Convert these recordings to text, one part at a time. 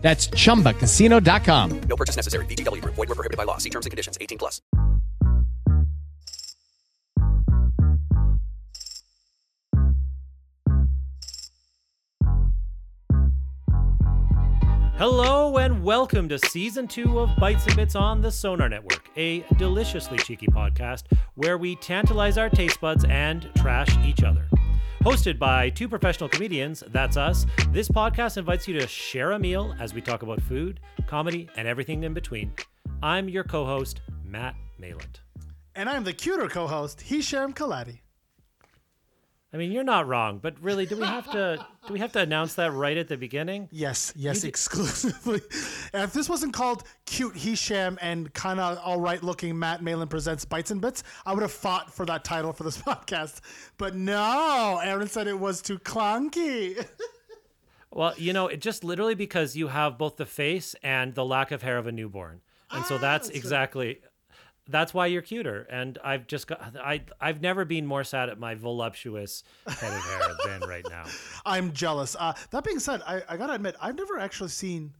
That's chumbacasino.com. No purchase necessary. VGW Group. Void were prohibited by law. See terms and conditions. 18 plus. Hello and welcome to season two of Bites and Bits on the Sonar Network, a deliciously cheeky podcast where we tantalize our taste buds and trash each other. Hosted by two professional comedians, that's us, this podcast invites you to share a meal as we talk about food, comedy, and everything in between. I'm your co host, Matt Mayland. And I'm the cuter co-host, Hisham Kelati. I mean, you're not wrong, but really, do we have to do we have to announce that right at the beginning? Yes, yes, exclusively. And if this wasn't called cute Hisham and kind of all right looking Matt Malin presents Bites and Bits, I would have fought for that title for this podcast. But no, Aaron said it was too clunky. Well, you know, it just literally because you have both the face and the lack of hair of a newborn. And so ah, that's exactly that's why you're cuter. And I've just got I I've never been more sad at my voluptuous head of hair than right now. I'm jealous. Uh, that being said, I, I gotta admit, I've never actually seen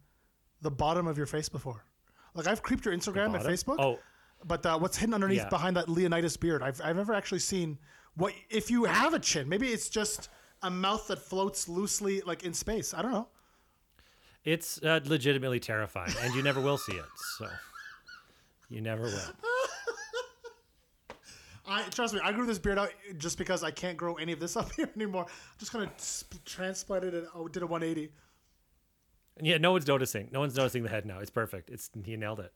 the bottom of your face before. Like I've creeped your Instagram and? Facebook. Oh. but uh, what's hidden underneath Yeah. behind that Leonidas beard? I've I've never actually seen what if you have a chin. Maybe it's just a mouth that floats loosely like in space. I don't know. It's uh, legitimately terrifying and you never will see it. So you never will. I trust me. I grew this beard out just because I can't grow any of this up here anymore. I'm just kind of sp- transplanted it. Oh, did a 180. And Yeah, no one's noticing. No one's noticing the head now. It's perfect. It's you nailed it.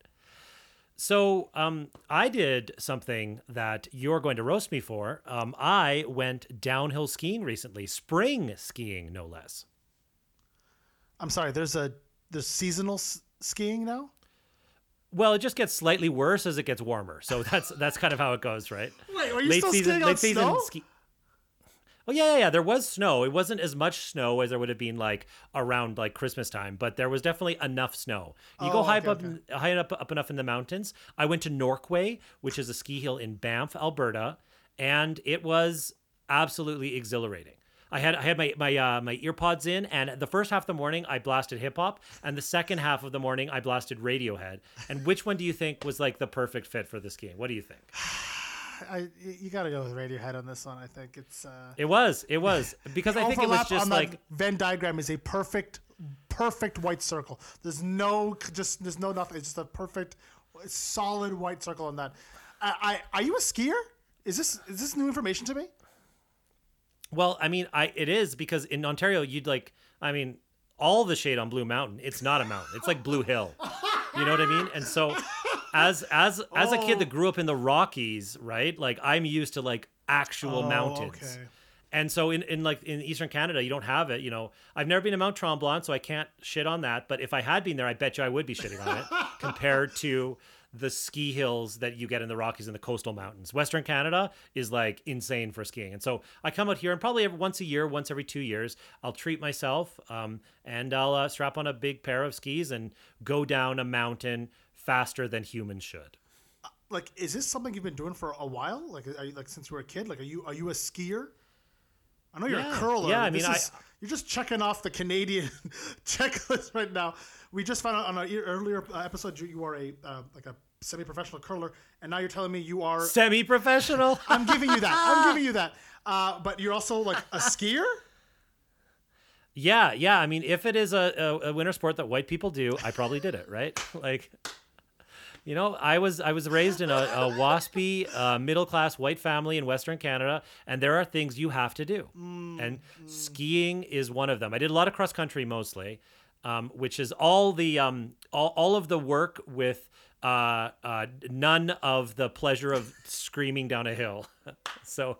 So, um, I did something that you're going to roast me for. Um, I went downhill skiing recently, spring skiing, no less. I'm sorry. There's a there's seasonal s- skiing now. Well, it just gets slightly worse as it gets warmer. So that's that's kind of how it goes, right? Wait, are you still skiing on snow? ski- Oh yeah, yeah, yeah. There was snow. It wasn't as much snow as there would have been like around like Christmas time, but there was definitely enough snow. You go Oh, high okay, up, okay. high up, up enough in the mountains. I went to Norquay, which is a ski hill in Banff, Alberta, and it was absolutely exhilarating. I had I had my my uh, my earpods in, and the first half of the morning I blasted hip hop, and the second half of the morning I blasted Radiohead. And which one do you think was like the perfect fit for the skiing? What do you think? I you got to go with Radiohead on this one. I think it's. Uh, It was, it was because I think it was just like Venn diagram is a perfect, perfect white circle. There's no just there's no nothing. It's just a perfect, solid white circle on that. I, I are you a skier? Is this is this new information to me? Well, I mean, I it is because in Ontario you'd like, I mean, all the shade on Blue Mountain. It's not a mountain. It's like Blue Hill. You know what I mean? And so, as as as a kid Oh. that grew up in the Rockies, right? Like I'm used to like actual Oh, mountains. okay. And so in, in like in Eastern Canada, you don't have it. You know, I've never been to Mount Tremblant, so I can't shit on that. But if I had been there, I bet you I would be shitting on it compared to the ski hills that you get in the Rockies and the coastal mountains. Western Canada is like insane for skiing. And so I come out here and probably every, once a year, once every two years, I'll treat myself um, and I'll uh, strap on a big pair of skis and go down a mountain faster than humans should. Like, is this something you've been doing for a while? Like, are you like since you were a kid? Like, are you are you a skier? I know you're Yeah. a curler. Yeah, I mean, I- is- you're just checking off the Canadian checklist right now. We just found out on an earlier episode you, are a uh, like a semi-professional curler, and now you're telling me you are. Semi professional. I'm giving you that. I'm giving you that. Uh, but you're also like a skier. Yeah, yeah. I mean, if it is a, a, a winter sport that white people do, I probably did it, right? like, you know, I was I was raised in a, a waspy uh, middle class white family in Western Canada, and there are things you have to do, and skiing is one of them. I did a lot of cross country mostly, um, which is all the um, all, all of the work with uh, uh, none of the pleasure of screaming down a hill. so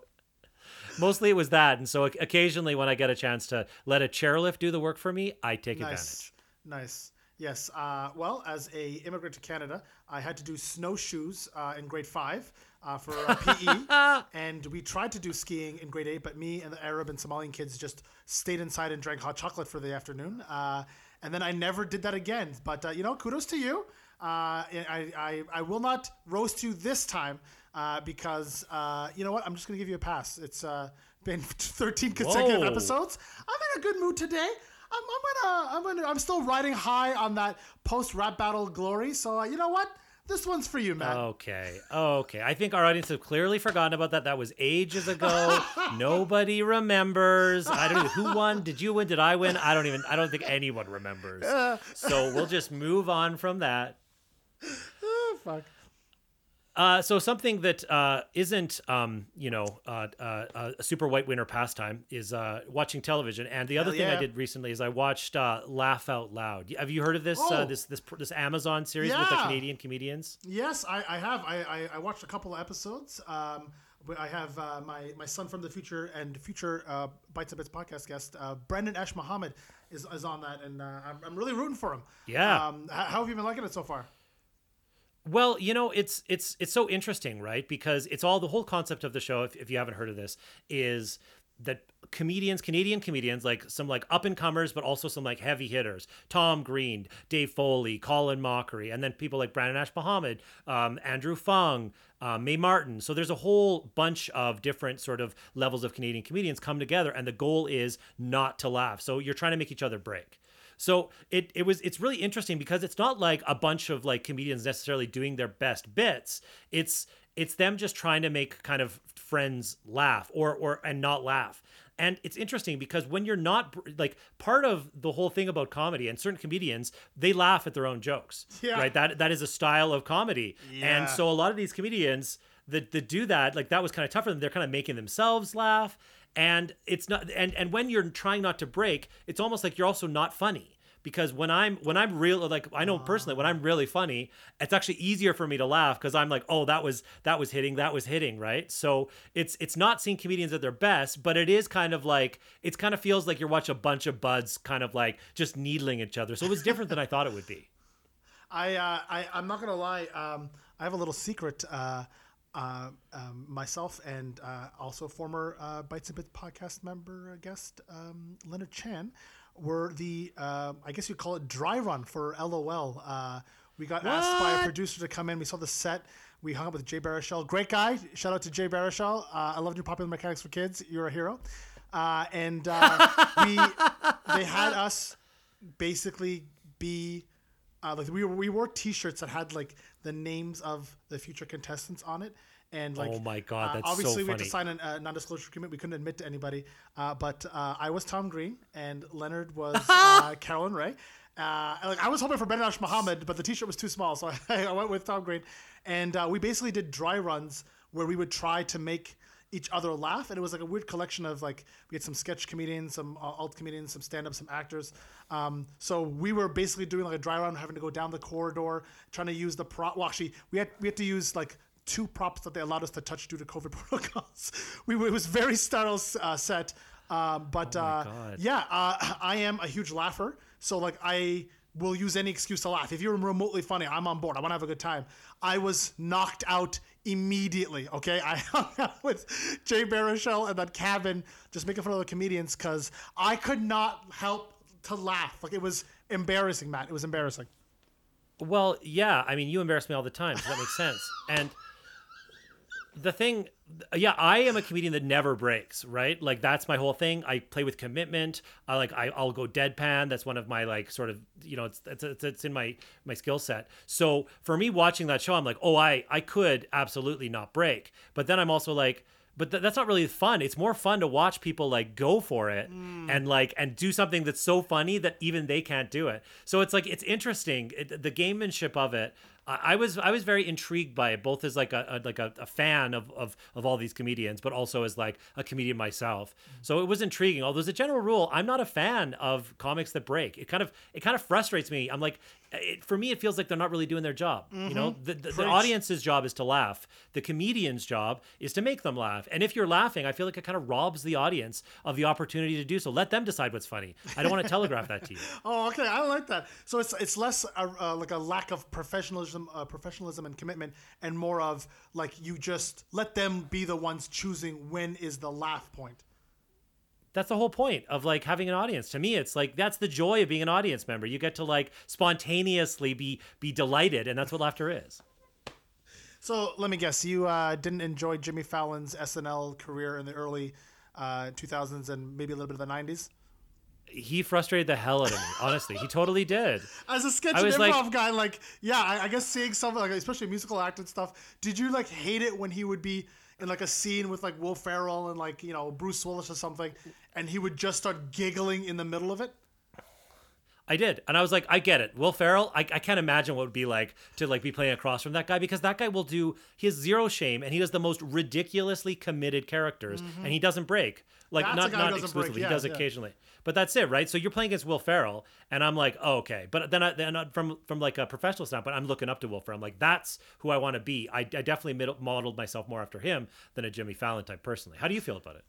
mostly it was that and so occasionally when i get a chance to let a chairlift do the work for me i take advantage Nice, nice. Yes. Uh, well, as a immigrant to Canada, I had to do snowshoes uh, in grade five uh, for uh, PE, and we tried to do skiing in grade eight, but me and the Arab and Somalian kids just stayed inside and drank hot chocolate for the afternoon. Uh, and then I never did that again. But uh, you know, kudos to you. Uh, I, I I will not roast you this time uh, because uh, you know what? I'm just gonna give you a pass. It's uh, been 13 consecutive Whoa. episodes. I'm in a good mood today. I'm, I'm gonna, I'm gonna, I'm still riding high on that post rap battle glory. So uh, you know what? This one's for you, man. Okay. Okay. I think our audience have clearly forgotten about that. That was ages ago. Nobody remembers. I don't know who won. Did you win? Did I win? I don't even I don't think anyone remembers. So we'll just move on from that. Oh, fuck. Uh, so something that uh, isn't, um, you know, uh, uh, a super white winter pastime is uh, watching television. And the other Hell thing I did recently is I watched uh, Laugh Out Loud. Have you heard of this uh, Oh. this this this Amazon series with the Canadian comedians? Yes, I, I have. I, I, I watched a couple of episodes. Um, I have uh, my my son from the future and future uh, Bites and Bits podcast guest uh, Brandon Ash Mohammed is, is on that, and uh, I'm, I'm really rooting for him. Yeah. Um, how have you been liking it so far? Well, you know, it's it's it's so interesting, right? Because it's all the whole concept of the show. If, if you haven't heard of this, is that comedians, Canadian comedians, like some like up and comers, but also some like heavy hitters, Tom Green, Dave Foley, Colin Mochrie, and then people like Brandon Ash Mohammed, um, Andrew Phung, uh, Mae Martin. So there's a whole bunch of different sort of levels of Canadian comedians come together, and the goal is not to laugh. So you're trying to make each other break. So it it was it's really interesting because it's not like a bunch of like comedians necessarily doing their best bits. It's it's them just trying to make kind of friends laugh or or and not laugh. And it's interesting because when you're not like part of the whole thing about comedy and certain comedians, they laugh at their own jokes. Yeah. Right? That that is a style of comedy. Yeah. And so a lot of these comedians that, that do that, like that was kind of tough for them. They're kind of making themselves laugh. And it's not and and when you're trying not to break, it's almost like you're also not funny. Because when I'm when I'm real like I know personally when I'm really funny, it's actually easier for me to laugh because I'm like, oh, that was that was hitting, that was hitting, right? So it's it's not seeing comedians at their best, but it is kind of like it's kind of feels like you're watching a bunch of buds kind of like just needling each other. So it was different than I thought it would be. I, uh, I I'm not gonna lie. Um, I have a little secret. Uh, uh, um, myself and uh, also former uh, Bites and Bits podcast member uh, guest um, Leonard Chan were the uh, I guess you'd call it dry run for LOL. Uh, we got asked by a producer to come in. We saw the set. We hung up with Jay Baruchel. Great guy. Shout out to Jay Baruchel. Uh, I love your popular mechanics for kids. You're a hero. Uh, and uh, we they had us basically be uh, like we we wore T-shirts that had like the names of the future contestants on it, and like Oh my God, uh, that's so obviously we had to sign a uh, non-disclosure agreement. We couldn't admit to anybody, uh, but uh, I was Tom Green and Leonard was uh, Caroline Rhea. Uh, like I was hoping for Ben Ash Muhammad, but the T-shirt was too small, so I, I went with Tom Green, and uh, we basically did dry runs where we would try to make each other laugh and it was like a weird collection of like we had some sketch comedians some uh, alt comedians some stand-up some actors. Um, so we were basically doing like a dry run having to go down the corridor trying to use the prop well actually we had we had to use like two props that they allowed us to touch due to covid protocols. We it was very sterile uh, set um, but uh, yeah uh, i am a huge laugher so like i will use any excuse to laugh. If you're remotely funny i'm on board. I want to have a good time. I was knocked out immediately. Okay, I hung out with Jay Baruchel in that cabin, just making fun of the comedians because I could not help to laugh. Like it was embarrassing, Matt. It was embarrassing. Well, yeah. I mean, you embarrass me all the time. Does that makes sense? And the thing, yeah, I am a comedian that never breaks. Right? Like that's my whole thing. I play with commitment. I like I, I'll go deadpan. That's one of my like sort of you know it's it's, it's, it's in my my skill set. So for me watching that show, I'm like, oh, I I could absolutely not break. But then I'm also like. But th- that's not really fun. It's more fun to watch people like go for it mm. and like and do something that's so funny that even they can't do it. So it's like it's interesting. It, the gamemanship of it I I was I was very intrigued by it, both as like a, a like a, a fan of, of of all these comedians, but also as like a comedian myself. So it was intriguing. Although as a general rule, I'm not a fan of comics that break. It kind of it kind of frustrates me. I'm like, it, for me, it feels like they're not really doing their job. You know, the, the, the audience's job is to laugh. The comedian's job is to make them laugh. And if you're laughing, I feel like it kind of robs the audience of the opportunity to do so. Let them decide what's funny. I don't want to telegraph that to you. Oh, okay. I like that. So it's it's less uh, uh, like a lack of professionalism, uh, professionalism and commitment, and more of like you just let them be the ones choosing when is the laugh point. that's the whole point of like having an audience to me it's like that's the joy of being an audience member you get to like spontaneously be be delighted and that's what laughter is So let me guess, you uh, didn't enjoy Jimmy Fallon's SNL career in the early uh, 2000s and maybe a little bit of the 90s. He frustrated the hell out of me honestly he totally did As a sketch and improv like- guy, like yeah, I, I guess seeing something like especially musical act and stuff. Did you like hate it when he would be in like a scene with like Will Ferrell and like you know Bruce Willis or something, and he would just start giggling in the middle of it? I did, and I was like, I get it. Will Ferrell, I, I can't imagine what it would be like to like be playing across from that guy because that guy will do he has zero shame and he does the most ridiculously committed characters and he doesn't break. Like Mm-hmm. That's not not exclusively, break, he does yeah. occasionally. But that's it, right? So you're playing against Will Ferrell, and I'm like, oh, okay. But then, I, then I- from from like a professional standpoint, I'm looking up to Will Ferrell. I'm like, that's who I want to be. I, I definitely modeled myself more after him than a Jimmy Fallon type personally. How do you feel about it?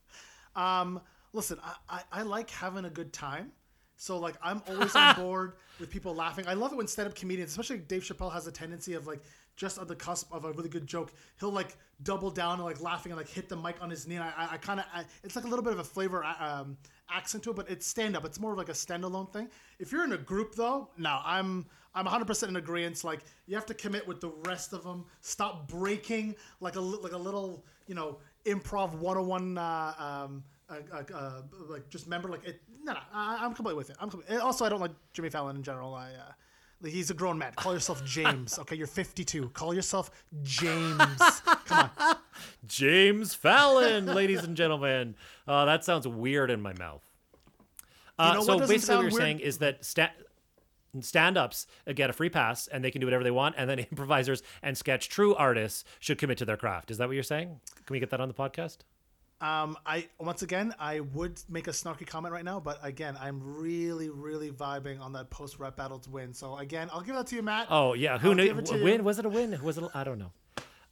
Um, listen, I, I, I like having a good time. So like I'm always on board with people laughing. I love it when stand-up comedians, especially Dave Chappelle, has a tendency of like just on the cusp of a really good joke, he'll like double down and like laughing and like hit the mic on his knee. And I, I, I kind of, it's like a little bit of a flavor um, accent to it, but it's stand-up. It's more of like a standalone thing. If you're in a group though, no, I'm I'm 100% in agreement. Like you have to commit with the rest of them. Stop breaking like a like a little you know improv 101 uh, um, uh, uh, uh, like just member like it. No, no, I, I'm completely with it. I'm completely, also I don't like Jimmy Fallon in general. I uh, like, he's a grown man. Call yourself James. Okay, you're 52. Call yourself James. Come on. James Fallon, ladies and gentlemen. Uh, that sounds weird in my mouth. Uh, know so doesn't basically, what you're weird? saying is that sta- stand-ups get a free pass and they can do whatever they want, and then improvisers and sketch true artists should commit to their craft. Is that what you're saying? Can we get that on the podcast? Um, I once again I would make a snarky comment right now, but again I'm really really vibing on that post rap battles win. So again, I'll give that to you, Matt. Oh yeah, who I'll knew? to you. Win? Was it a win? Was it? I don't know.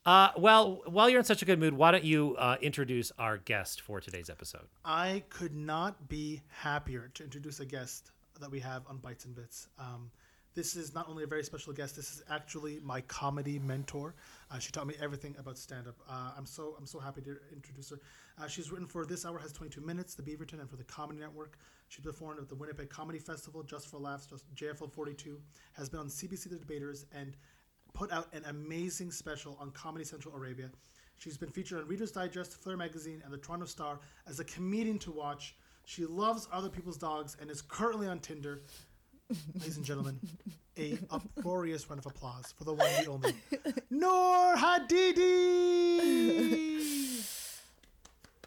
Uh, well, while you're in such a good mood, why don't you uh, introduce our guest for today's episode? I could not be happier to introduce a guest that we have on Bites and Bits. Um, this is not only a very special guest. This is actually my comedy mentor. Uh, she taught me everything about stand-up. Uh, I'm so I'm so happy to introduce her. Uh, she's written for This Hour Has 22 Minutes, The Beaverton, and for the Comedy Network. She performed at the Winnipeg Comedy Festival, Just for Laughs, just JFL 42. Has been on CBC The Debaters and put out an amazing special on Comedy Central Arabia. She's been featured on Reader's Digest, Flare Magazine, and the Toronto Star as a comedian to watch. She loves other people's dogs and is currently on Tinder. Ladies and gentlemen, a uproarious round of applause for the one and only Noor Hadidi.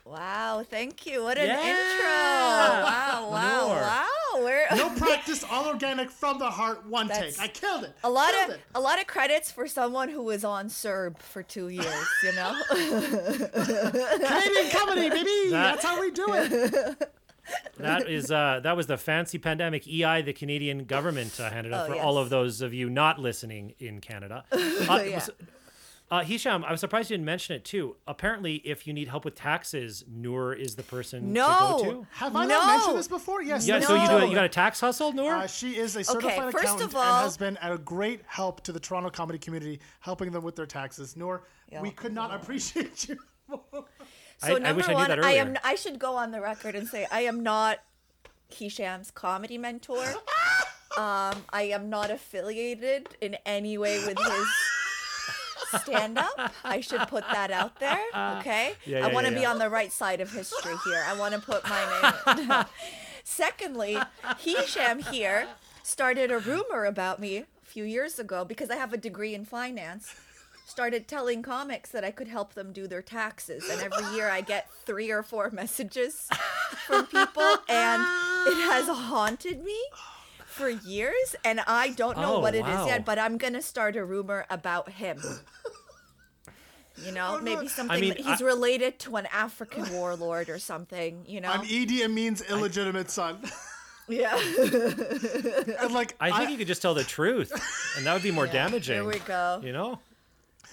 Wow, thank you. What an Yeah. intro. Wow, wow, Noor. wow. We're No practice, all organic, from the heart, one That's take. I killed it. a lot Killed of it. a lot of credits for someone who was on CERB for two years, you know? Canadian comedy, baby. That- That's how we do it. That is uh, that was the fancy pandemic EI the Canadian government uh, handed out Oh, for yes. all of those of you not listening in Canada. Uh, Yeah. was- uh, Hisham, I was surprised you didn't mention it too. Apparently, if you need help with taxes, Noor is the person No. to go to. Have I No. not mentioned this before? Yes. Yeah, ladies so you do a, you got a tax hustle, Noor? Uh, she is a certified first accountant of all- and has been a great help to the Toronto comedy community, helping them with their taxes. Noor, Yeah. we could not appreciate you more. I- So I number wish I knew one, that I am. I should go on the record and say I am not Hisham's comedy mentor. Um, I am not affiliated in any way with his stand up. I should put that out there. Okay? Yeah, I want to yeah, be on the right side of history here. I want to put my name in. Secondly, Hisham here started a rumor about me a few years ago because I have a degree in finance. Started telling comics that I could help them do their taxes, and every year I get three or four messages from people, and it has haunted me for years, and I don't know Oh, what it is wow. yet. But I'm gonna start a rumor about him. You know, oh, maybe something I mean, that he's I- related to an African warlord or something. You know, I'm Idi Amin's illegitimate son. yeah. and like I think you could just tell the truth, and that would be more damaging. Here we go. You know?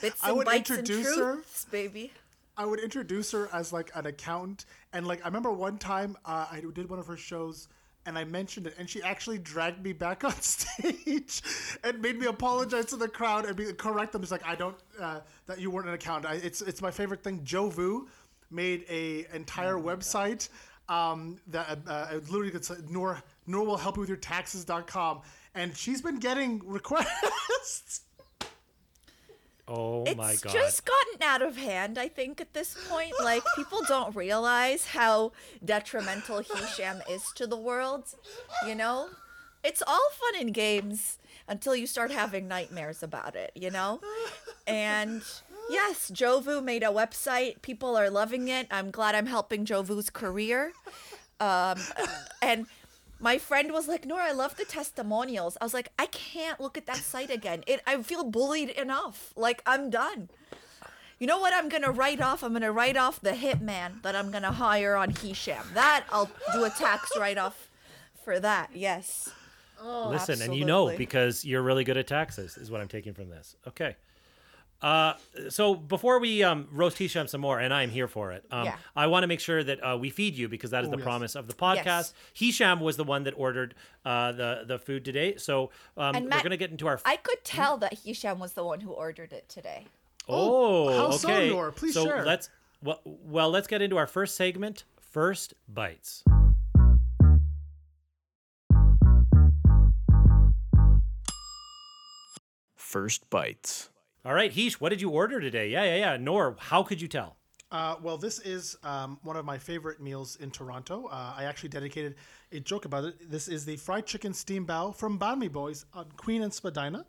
Bits I would bites and introduce her. baby. I would introduce her as like an accountant, and like I remember one time uh, I did one of her shows, and I mentioned it, and she actually dragged me back on stage and made me apologize to the crowd and be correct them. It's like I don't uh, that you weren't an accountant. I, it's it's my favorite thing. Joe Vu made a entire website um, that uh, uh, literally it's like, Nor Nor will help you with your taxes.com, and she's been getting requests. Oh It's my god. just gotten out of hand, I think, at this point. Like, people don't realize how detrimental Hisham is to the world. You know? It's all fun and games until you start having nightmares about it, you know? And yes, Jovu made a website. People are loving it. I'm glad I'm helping Jovu's career. Um, and my friend was like, Nora, I love the testimonials. I was like, I can't look at that site again. It I feel bullied enough. Like I'm done. You know what I'm gonna write off? I'm gonna write off the hitman that I'm gonna hire on Hisham. That I'll do a tax write off for that. Yes. Oh, Listen, and you know because you're really good at taxes, is what I'm taking from this. Okay. Uh, so before we um, roast Hisham some more, and I'm here for it, um, Yeah. I want to make sure that uh, we feed you because that is the yes. promise of the podcast. Yes. Hisham was the one that ordered uh, the the food today, so um, And we're gonna get into our. I could tell that Hisham was the one who ordered it today. oh, how so, okay. Noor? Please so share. let's well, well, let's get into our first segment. First bites. First Bites. All right, Heesh, what did you order today? Yeah, yeah, yeah. Nor, how could you tell? Uh, well, this is um, one of my favorite meals in Toronto. Uh, I actually dedicated a joke about it. This is the fried chicken steam bao from Banh Mi Boys on Queen and Spadina.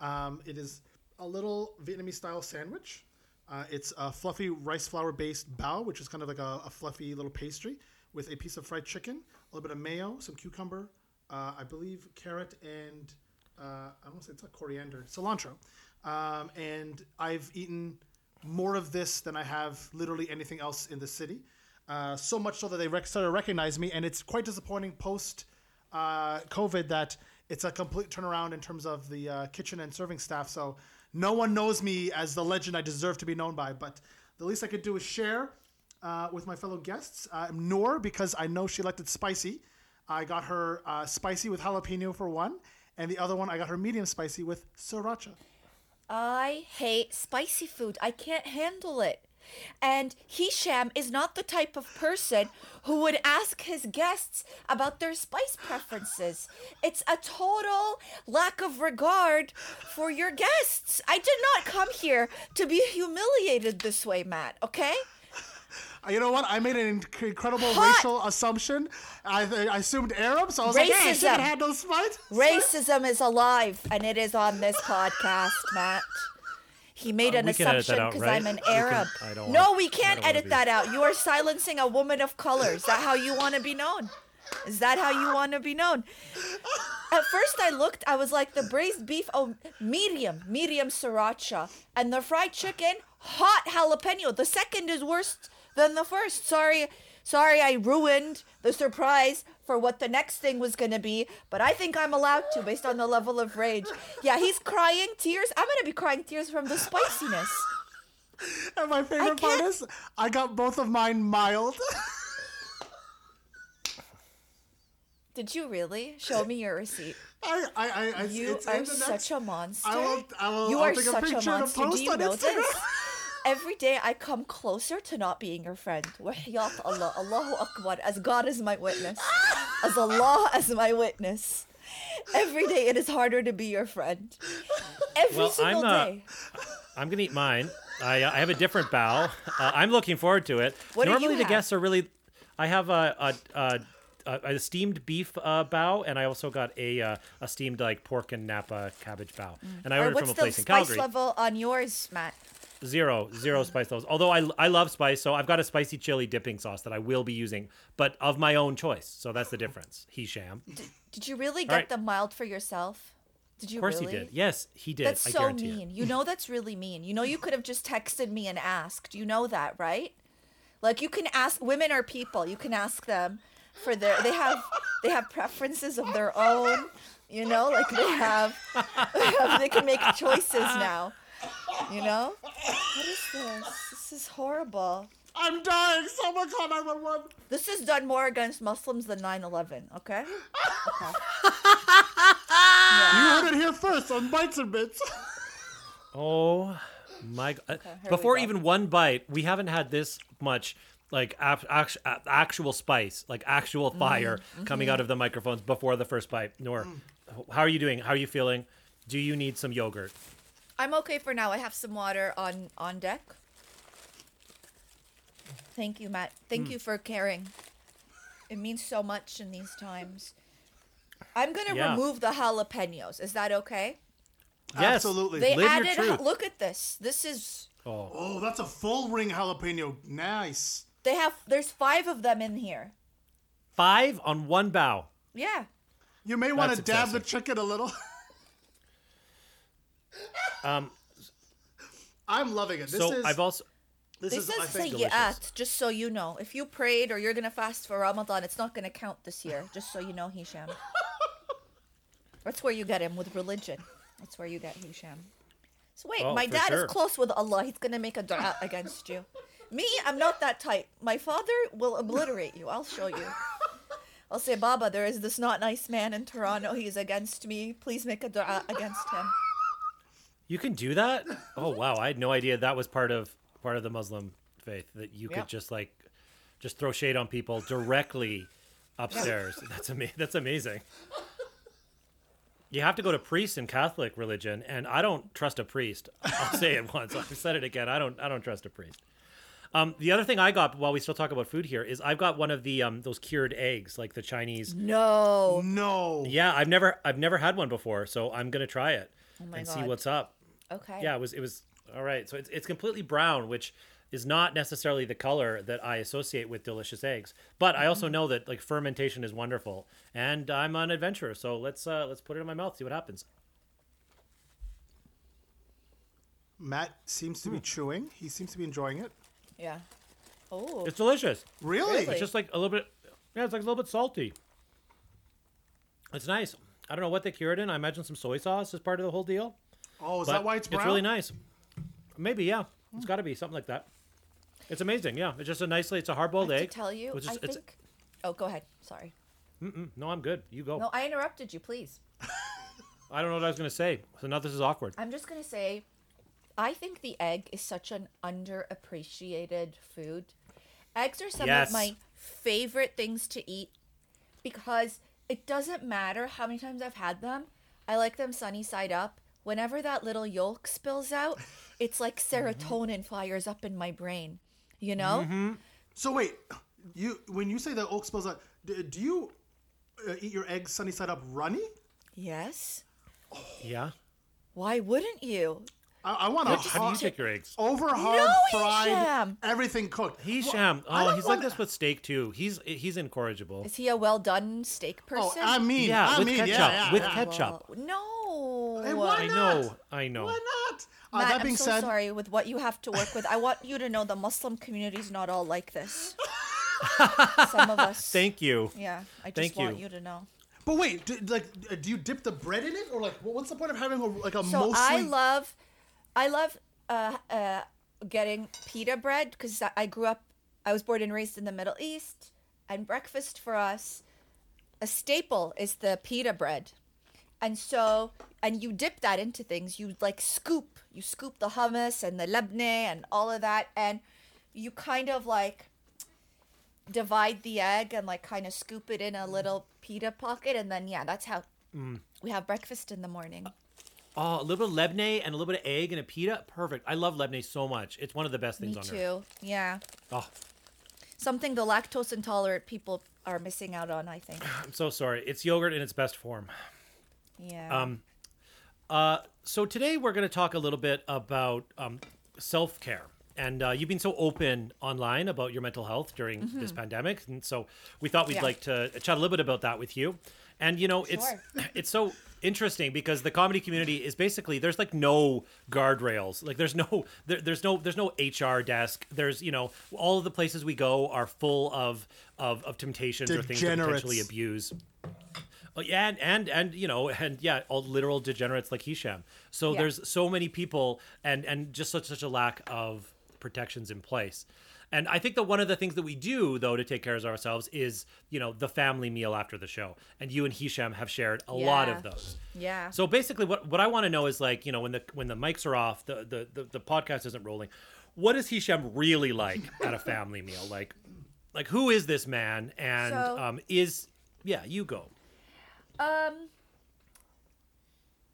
Um, it is a little Vietnamese style sandwich. Uh, it's a fluffy rice flour based bao, which is kind of like a, a fluffy little pastry with a piece of fried chicken, a little bit of mayo, some cucumber, uh, I believe carrot, and uh, I don't want to say it's not coriander, cilantro. Um, and I've eaten more of this than I have literally anything else in the city. Uh, so much so that they rec- started to recognize me, and it's quite disappointing post uh, COVID that it's a complete turnaround in terms of the uh, kitchen and serving staff. So no one knows me as the legend I deserve to be known by. But the least I could do is share uh, with my fellow guests. Noor, because I know she liked it spicy. I got her uh, spicy with jalapeno for one, and the other one I got her medium spicy with sriracha. I hate spicy food. I can't handle it. And Hisham is not the type of person who would ask his guests about their spice preferences. It's a total lack of regard for your guests. I did not come here to be humiliated this way, Matt, okay? Uh, You know what? I made an incredible Hot. racial assumption. I, I assumed Arab, so I was like, "Yeah, she can Racism. handle spice." Racism is alive, and it is on this podcast, Matt. He made an we can edit that assumption because right? I'm an We can- Arab. I don't no, wanna- we can't don't edit be- that out. You are silencing a woman of color. Is that how you want to be known? Is that how you want to be known? At first, I looked. I was like, the braised beef, oh, medium, medium sriracha, and the fried chicken, hot jalapeno. The second is worse than the first. Sorry, sorry, I ruined the surprise for what the next thing was gonna be. But I think I'm allowed to, based on the level of rage. Yeah, he's crying tears. I'm gonna be crying tears from the spiciness. And my favorite part is I got both of mine mild. Did you really show me your receipt? I, I, I, I You it's are such next- a monster. I will, I will, you I'll are take such a a monster. post Do you on know Instagram. this? Every day I come closer to not being your friend. Wahyat Allah, Allahu Akbar, as God is my witness, as Allah as my witness. Every day it is harder to be your friend. Every Well, single I'm, uh. I'm gonna eat mine. I, I have a different bao. Uh, I'm looking forward to it. What Normally the have? guests are really. I have a a, a, a, a steamed beef uh, bao, and I also got a uh, a steamed like pork and napa cabbage bao. And I ordered from a place in Calgary. What's the spice level on yours, Matt? Zero, zero spice levels. Although I, I love spice, so I've got a spicy chili dipping sauce that I will be using, but of my own choice. So that's the difference. He sham. Of Did you really get right. them mild for yourself? Did you Of course really? he did. Yes, he did. That's I so mean. it. You know that's really mean. You know you could have just texted me and asked. You know that, right? Like you can ask women are people. You can ask them for their they have they have preferences of their own. You know, like they have, they have they can make choices now. You know? What is this? This is horrible. I'm dying. Someone call 911. This is done more against Muslims than 9/11, okay? You heard it here first on Bites and Bits. Oh my god! Uh, here we Before go. even one bite, we haven't had this much like act- actual spice, like actual Mm-hmm. fire mm-hmm. coming out of the microphones before the first bite. Nor, mm. how are you doing? How are you feeling? Do you need some yogurt? I'm okay for now. I have some water on on deck. Thank you, Matt. Thank hmm. you for caring. It means so much in these times. I'm gonna Yeah. remove the jalapenos. Is that okay? Yes, Absolutely. They Live your added. truth. look at this. This is. Oh, Oh, that's a full ring jalapeno. Nice. They have. There's five of them in here. five on one bao. Yeah. You may want to That's dab the excessive. chicken a little. Um, I'm loving it. This so is. I've also this This is. I says sayyat, just so you know. If you prayed or you're gonna fast for Ramadan, it's not gonna count this year. Just so you know, Hisham. That's where you get him with religion. That's where you get Hisham. So wait, Oh, my dad sure. is close with Allah. He's gonna make a dua against you. Me, I'm not that type. My father will obliterate you. I'll show you. I'll say, Baba, there is this not nice man in Toronto. He's against me. Please make a dua against him. You can do that. Oh wow, I had no idea that was part of part of the Muslim faith that you Yeah. could just like just throw shade on people directly upstairs. That's ama- That's amazing. You have to go to priests in Catholic religion, and I don't trust a priest. I'll say it once. I've said it again. I don't. I don't trust a priest. Um, the other thing I got while we still talk about food here is I've got one of the um, those cured eggs, like the Chinese. No. No. Yeah, I've never I've never had one before, so I'm gonna try it Oh my and see what's up. Okay. Yeah, it was it was all right. So it's it's completely brown, which is not necessarily the color that I associate with delicious eggs. But I Mm-hmm. also know that like fermentation is wonderful, and I'm an adventurer. So let's uh, let's put it in my mouth, see what happens. Matt seems Hmm. to be chewing. He seems to be enjoying it. Yeah. Oh. It's delicious. Really? Really? It's just like a little bit. Yeah, it's like a little bit salty. It's nice. I don't know what they cured in. I imagine some soy sauce is part of the whole deal. Oh, is but that why it's brown? It's really nice. Maybe yeah. It's got to be something like that. It's amazing. Yeah, it's just a nicely. It's a hard boiled I have egg. to tell you, which is, I it's, think. Oh, go ahead. Sorry. No, I'm good. You go. No, I interrupted you. Please. I don't know what I was gonna say. So now this is awkward. I'm just gonna say, I think the egg is such an underappreciated food. Eggs are some Yes. of my favorite things to eat because it doesn't matter how many times I've had them. I like them sunny side up. Whenever that little yolk spills out, it's like serotonin fires up in my brain. You know? So wait, you when you say that yolk spills out, d- do you uh, eat your eggs sunny side up runny? Yes. Yeah. Why wouldn't you? I, I want a How do you hot, take your eggs? over hard No, fried, Hisham. everything cooked. He's Well, sham. I Oh, he's like this with steak too. He's he's incorrigible. Is he a well done steak person? Oh, person? I mean, Yeah, I with mean, ketchup, yeah, yeah, with yeah. ketchup. Well, no. Hey, why I know. I know. Why not? Uh, Matt, that being I'm so said, sorry with what you have to work with. I want you to know the Muslim community is not all like this. Some of us. Thank you. Yeah, I just Thank want you. you to know. but wait, do, like, uh, do you dip the bread in it, or like, what's the point of having a, like a So mostly? I love, I love uh, uh, getting pita bread because I grew up, I was born and raised in the Middle East, and breakfast for us, a staple is the pita bread, and so and you dip that into things. You like scoop, you scoop the hummus and the labne and all of that, and you kind of like divide the egg and like kind of scoop it in a little pita pocket, and then yeah, that's how we have breakfast in the morning. Oh, a little bit of lebne and a little bit of egg and a pita. Perfect. I love lebne so much. It's one of the best things Me on earth. too. Yeah. Oh, Something the lactose intolerant people are missing out on, I think. I'm so sorry. It's yogurt in its best form. Yeah. Um, Uh, so today we're going to talk a little bit about um, self care. And uh, you've been so open online about your mental health during this pandemic, and so we thought we'd Mm-hmm. Yeah. like to chat a little bit about that with you. And you know, it's Sure. it's so interesting because the comedy community is basically there's like no guardrails like there's no there, there's no there's no hr desk there's you know all of the places we go are full of of, of temptations or things to potentially abuse Oh, yeah, and, and and you know, and yeah, all literal degenerates like Hisham. So Yeah. there's so many people, and and just such such a lack of protections in place. And I think that one of the things that we do though to take care of ourselves is you know the family meal after the show. And you and Hisham have shared a lot of those. Yeah. So basically, what what I want to know is like you know when the when the mics are off, the the the, the podcast isn't rolling. What is Hisham really like at a family meal? Like, like who is this man? And So- um, is yeah, you go. Um,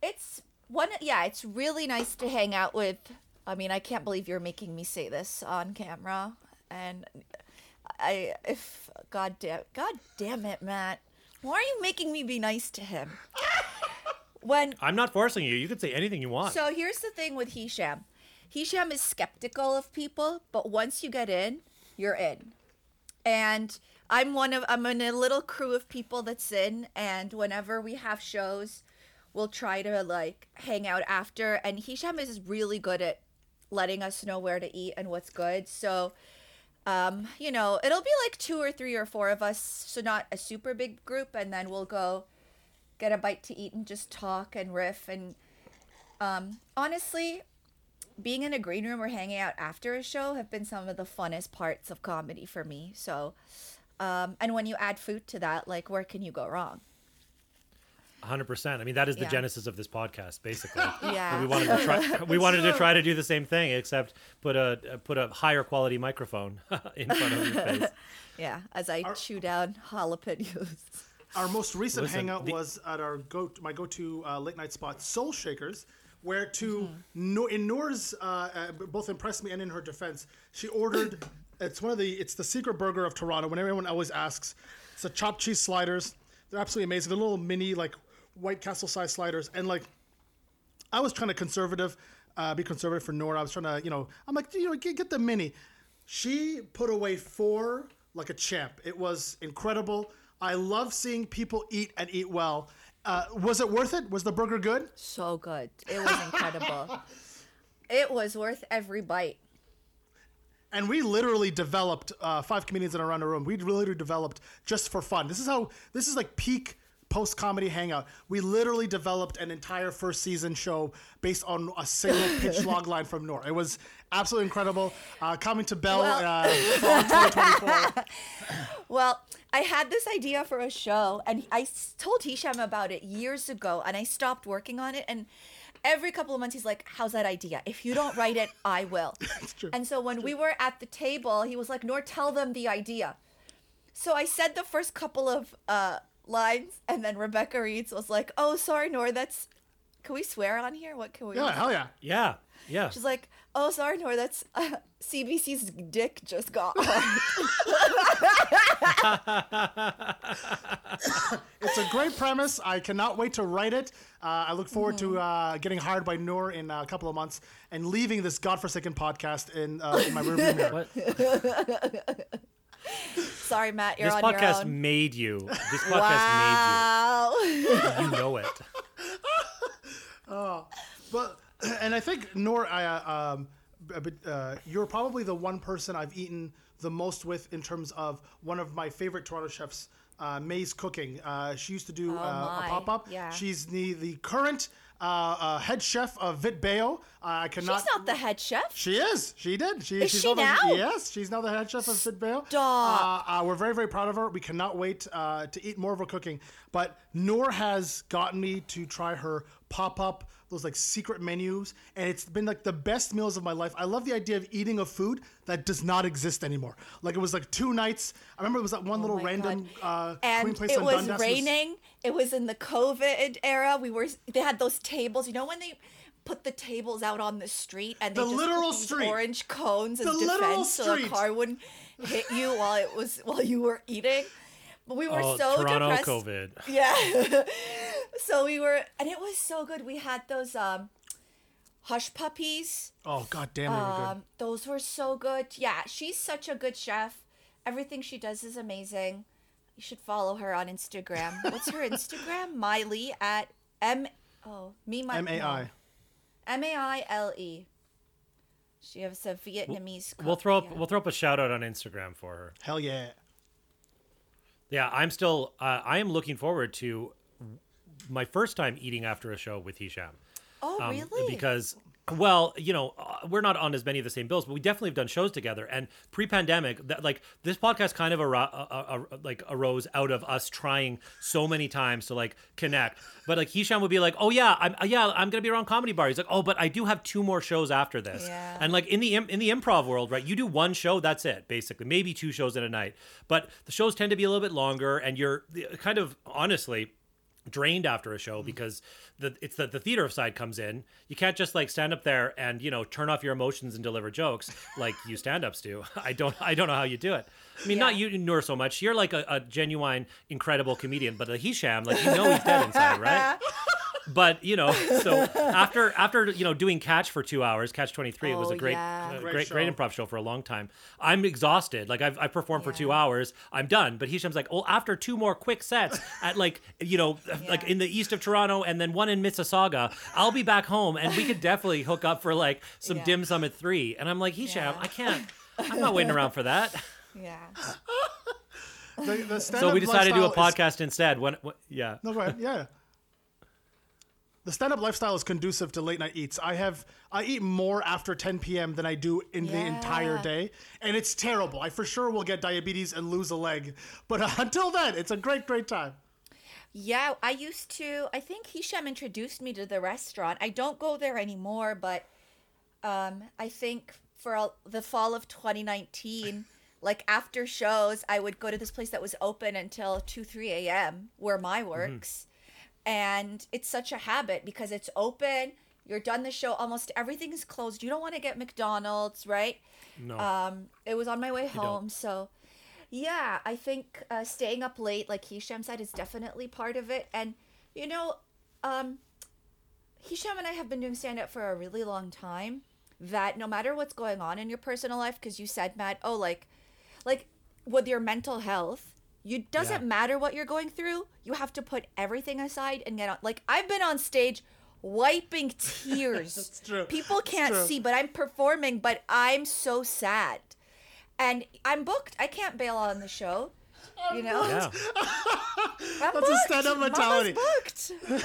it's one. Yeah, it's really nice to hang out with. I mean, I can't believe you're making me say this on camera, and I if God damn God damn it, Matt, why are you making me be nice to him? When I'm not forcing you. You can say anything you want. so here's the thing with Hisham. Hisham is skeptical of people, but once you get in, you're in. And I'm one of I'm in a little crew of people that's in and whenever we have shows, we'll try to like hang out after and Hisham is really good at letting us know where to eat and what's good. So um, you know, it'll be like two or three or four of us, so not a super big group, and then we'll go get a bite to eat and just talk and riff and um, honestly, being in a green room or hanging out after a show have been some of the funnest parts of comedy for me. So, um, and when you add food to that, like where can you go wrong? 100%. I mean, that is the Yeah. genesis of this podcast, basically. Yeah. we wanted to try. We wanted to try to do the same thing, except put a put a higher quality microphone in front of your face. Yeah, as I chew down jalapenos. Our most recent Listen, hangout the- was at our go my go to uh, late night spot, Soul Shakers, where to Mm-hmm. Noor, in Noor's uh, uh, both impressed me and in her defense, she ordered. it's one of the it's the secret burger of Toronto. When everyone always asks, it's the chopped cheese sliders. They're absolutely amazing. They're little mini like White Castle size sliders, and like I was trying to conservative, uh, be conservative for Nora. I was trying to, you know, I'm like, you know, get, get the mini. She put away four like a champ. It was incredible. I love seeing people eat and eat well. Uh, was it worth it? Was the burger good? So good. It was incredible. it was worth every bite. And we literally developed uh, five comedians in around the room. We literally developed just for fun. This is how this is like peak post comedy hangout. We literally developed an entire first season show based on a single pitch log line from Nor. It was absolutely incredible. Uh, coming to Bell Well- uh, fall 2024. Well, I had this idea for a show, and I told Hisham about it years ago, and I stopped working on it. And every couple of months, he's like, "How's that idea? If you don't write it, I will." and so when we were at the table, he was like, "Nor, tell them the idea." So I said the first couple of uh, lines, and then Rebecca Reeds was like, "Oh, sorry, Nor, that's." Can we swear on here? What can we? Yeah, hell yeah. Yeah, yeah. She's like, "Oh, sorry, Nor, that's uh, CBC's dick just got hard." It's a great premise. I cannot wait to write it. Uh, I look forward to uh, getting hired by Noor in a couple of months and leaving this godforsaken podcast in, uh, in my room. mirror. What? sorry, Matt, you're This on your podcast own. made you. This podcast Wow. made you. You know it. Oh, but and I think Nor, I, uh, um, but, uh, you're probably the one person I've eaten the most with in terms of one of my favorite Toronto chefs, uh, May's Cooking. Uh, she used to do uh, a pop up. Yeah. She's the the current uh, uh, head chef of Vit Bayo. Uh, I cannot. She's not the head chef. She is. She did. She, Is she's she the- now? yes, she's now the head chef of Fit Bayo. Stop. Uh, uh, we're very, very proud of her. We cannot wait uh, to eat more of her cooking. But Noor has gotten me to try her pop up, those like secret menus, and it's been like the best meals of my life. I love the idea of eating a food that does not exist anymore. Like it was like two nights. I remember it was that one little Oh random uh, God. Queen and place it on was Dundas raining. It was in the COVID era. We were. They had those tables. You know when they put the tables out on the street and they The just literal street. orange cones as The literal defense so the car wouldn't hit you while it was while you were eating. But we were Oh, so Toronto depressed. COVID. Yeah. so we were, and it was so good. We had those. Um, Hush Puppies. Oh god damn, they were good. Um, those were so good. Yeah, she's such a good chef. Everything she does is amazing. You should follow her on Instagram. What's her Instagram? Miley at M. Oh, me my M A I. M A I L E. She has a Vietnamese. We'll cook, throw up yeah. we'll throw up a shout out on Instagram for her. Hell yeah. Yeah, I'm still. Uh, I am looking forward to my first time eating after a show with Hisham. Oh, Um, really? Because, well, you know, uh, we're not on as many of the same bills, but we definitely have done shows together. And pre-pandemic, that like this podcast kind of uh, uh, uh, like arose out of us trying so many times to like connect. But like Hisham would be like, "Oh yeah, I'm uh, yeah, I'm gonna be around comedy bar." He's like, "Oh, but I do have two more shows after this." Yeah. And like in the im- in the improv world, right? You do one show, that's it, basically, maybe two shows in a night. But the shows tend to be a little bit longer, and you're uh, kind of honestly drained after a show mm. because the it's the, the theater side comes in. You can't just like stand up there and you know turn off your emotions and deliver jokes like you stand-ups do. I don't i don't know how you do it. I mean not you Noor so much. You're like a, a genuine incredible comedian but a hisham like you know he's dead inside right but you know so after after you know doing catch for two hours catch 23 it was Oh, a great yeah. uh, Great great great improv show for a long time i'm exhausted like i've, I've performed for two hours i'm done but hisham's like well after two more quick sets at like you know like in the east of toronto and then one in mississauga i'll be back home and we could definitely hook up for like some Yeah. dim sum at three and i'm like hisham Yeah. i can't i'm not waiting around for that yeah. The, the so we decided to do a lifestyle is- podcast instead when, when yeah No, go ahead. Yeah. The stand-up lifestyle is conducive to late night eats. I have I eat more after 10 p.m. than I do in the entire day, and it's terrible. I for sure will get diabetes and lose a leg, but uh, until then, it's a great, great time. Yeah, I used to. I think Hisham introduced me to the restaurant. I don't go there anymore, but um, I think for all, the fall of 2019, like after shows, I would go to this place that was open until 2, 3 a.m., where my works. And it's such a habit because it's open. You're done the show. Almost everything is closed. You don't want to get McDonald's, right? no Um, it was on my way home, so yeah, I think uh, staying up late, like Hisham said, is definitely part of it. And you know, um, Hisham and I have been doing stand up for a really long time. That no matter what's going on in your personal life, because you said, Matt, oh, like, like with your mental health, you doesn't Yeah. matter what you're going through. You have to put everything aside and get on. Like I've been on stage wiping tears. That's true. People can't true. see, but I'm performing, but I'm so sad. And I'm booked. I can't bail on the show. You know? yeah I'm That's a stand-up Mama's mentality. booked.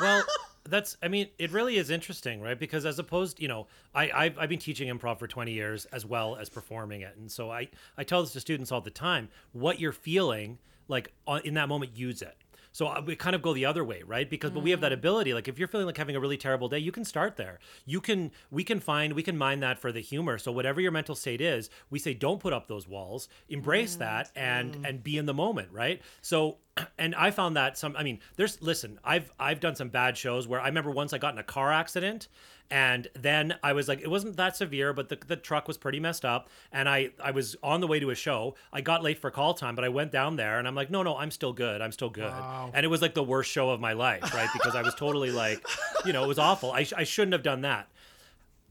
well that's i mean it really is interesting right? Because as opposed you know I, I've, I've been teaching improv for 20 years as well as performing it. And so i i tell this to students all the time what you're feeling like uh, in that moment use it so uh, we kind of go the other way right? Because but we have that ability like if you're feeling like having a really terrible day you can start there. You can we can find we can mine that for the humor. So whatever your mental state is we say don't put up those walls embrace that and and be in the moment right? So and I found that some I mean there's listen I've I've done some bad shows where I remember once I got in a car accident and then I was like it wasn't that severe but the, the truck was pretty messed up. And I I was on the way to a show. I got late for call time but I went down there and I'm like no no I'm still good. I'm still good. And it was like the worst show of my life right? Because I was totally like you know it was awful. I, sh- I shouldn't have done that.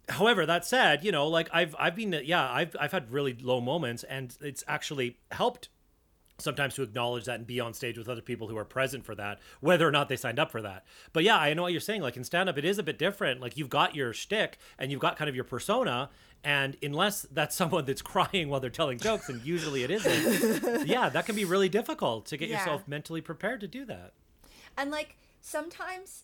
However that said you know like i've i've been yeah i've i've had really low moments and it's actually helped sometimes to acknowledge that and be on stage with other people who are present for that, whether or not they signed up for that. But yeah, I know what you're saying. Like in stand up, it is a bit different. Like you've got your shtick and you've got kind of your persona. And unless that's someone that's crying while they're telling jokes, and usually it isn't, yeah, that can be really difficult to get Yeah. yourself mentally prepared to do that. And like sometimes,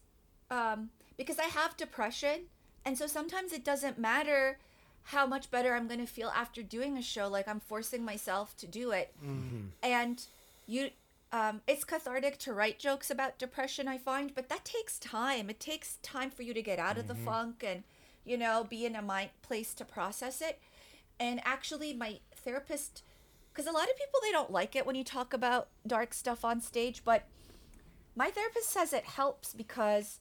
um, because I have depression, and so sometimes it doesn't matter how much better I'm going to feel after doing a show. Like I'm forcing myself to do it. And you, um, it's cathartic to write jokes about depression, I find, but that takes time. It takes time for you to get out of the funk and, you know, be in a mind place to process it. And actually, my therapist, because a lot of people they don't like it when you talk about dark stuff on stage, but my therapist says it helps because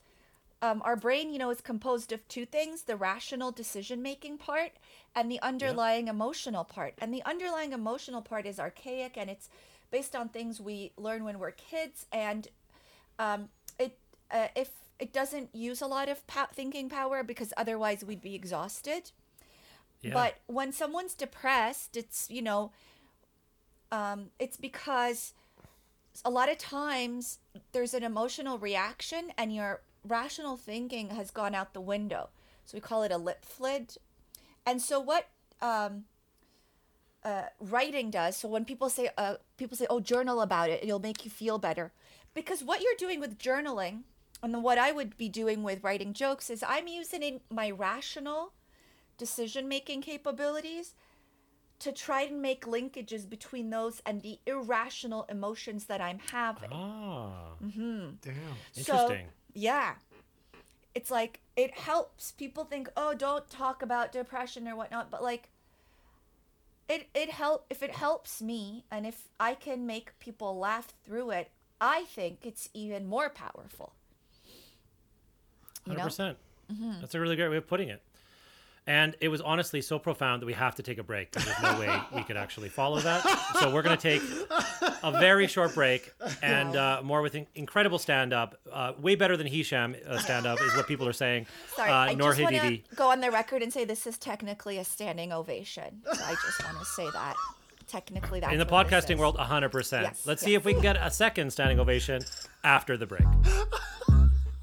um, our brain, you know, is composed of two things the rational decision making part and the underlying emotional part. And the underlying emotional part is archaic and it's based on things we learn when we're kids. And um, it, uh, if it doesn't use a lot of po- thinking power because otherwise we'd be exhausted. Yeah. But when someone's depressed, it's, you know, um, it's because a lot of times there's an emotional reaction and your rational thinking has gone out the window. So we call it a flip lid. And so what um, uh, writing does, so when people say, uh, people say, oh, journal about it, it'll make you feel better. Because what you're doing with journaling and what I would be doing with writing jokes is I'm using my rational decision making capabilities to try and make linkages between those and the irrational emotions that I'm having. Ah, Damn. So, interesting. Yeah. It's like it helps. People think, "Oh, don't talk about depression or whatnot," but like it it help if it helps me and if I can make people laugh through it, I think it's even more powerful. Hundred percent. Mm-hmm. That's a really great way of putting it. And it was honestly so profound that we have to take a break. There's no way we could actually follow that. So we're going to take a very short break and uh, more with in- incredible stand up. Uh, way better than Hisham uh, stand up is what people are saying. Sorry, uh, I Noor just want to go on the record and say this is technically a standing ovation. So I just want to say that technically that's In the podcasting world, 100%. Yes, Let's see if we can get a second standing ovation after the break.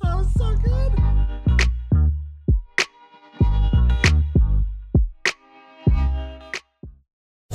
That was so good.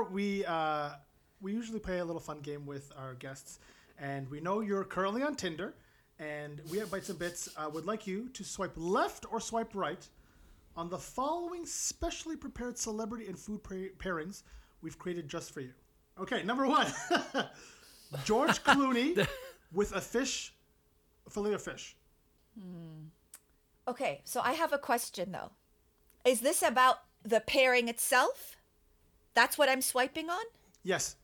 So we uh, we usually play a little fun game with our guests, and we know you're currently on Tinder, and we at Bites and Bits uh, would like you to swipe left or swipe right on the following specially prepared celebrity and food pa- pairings we've created just for you. Okay, number one, George Clooney with a fish, a fillet of fish. Okay, so I have a question though. Is this about the pairing itself? That's what I'm swiping on? Yes,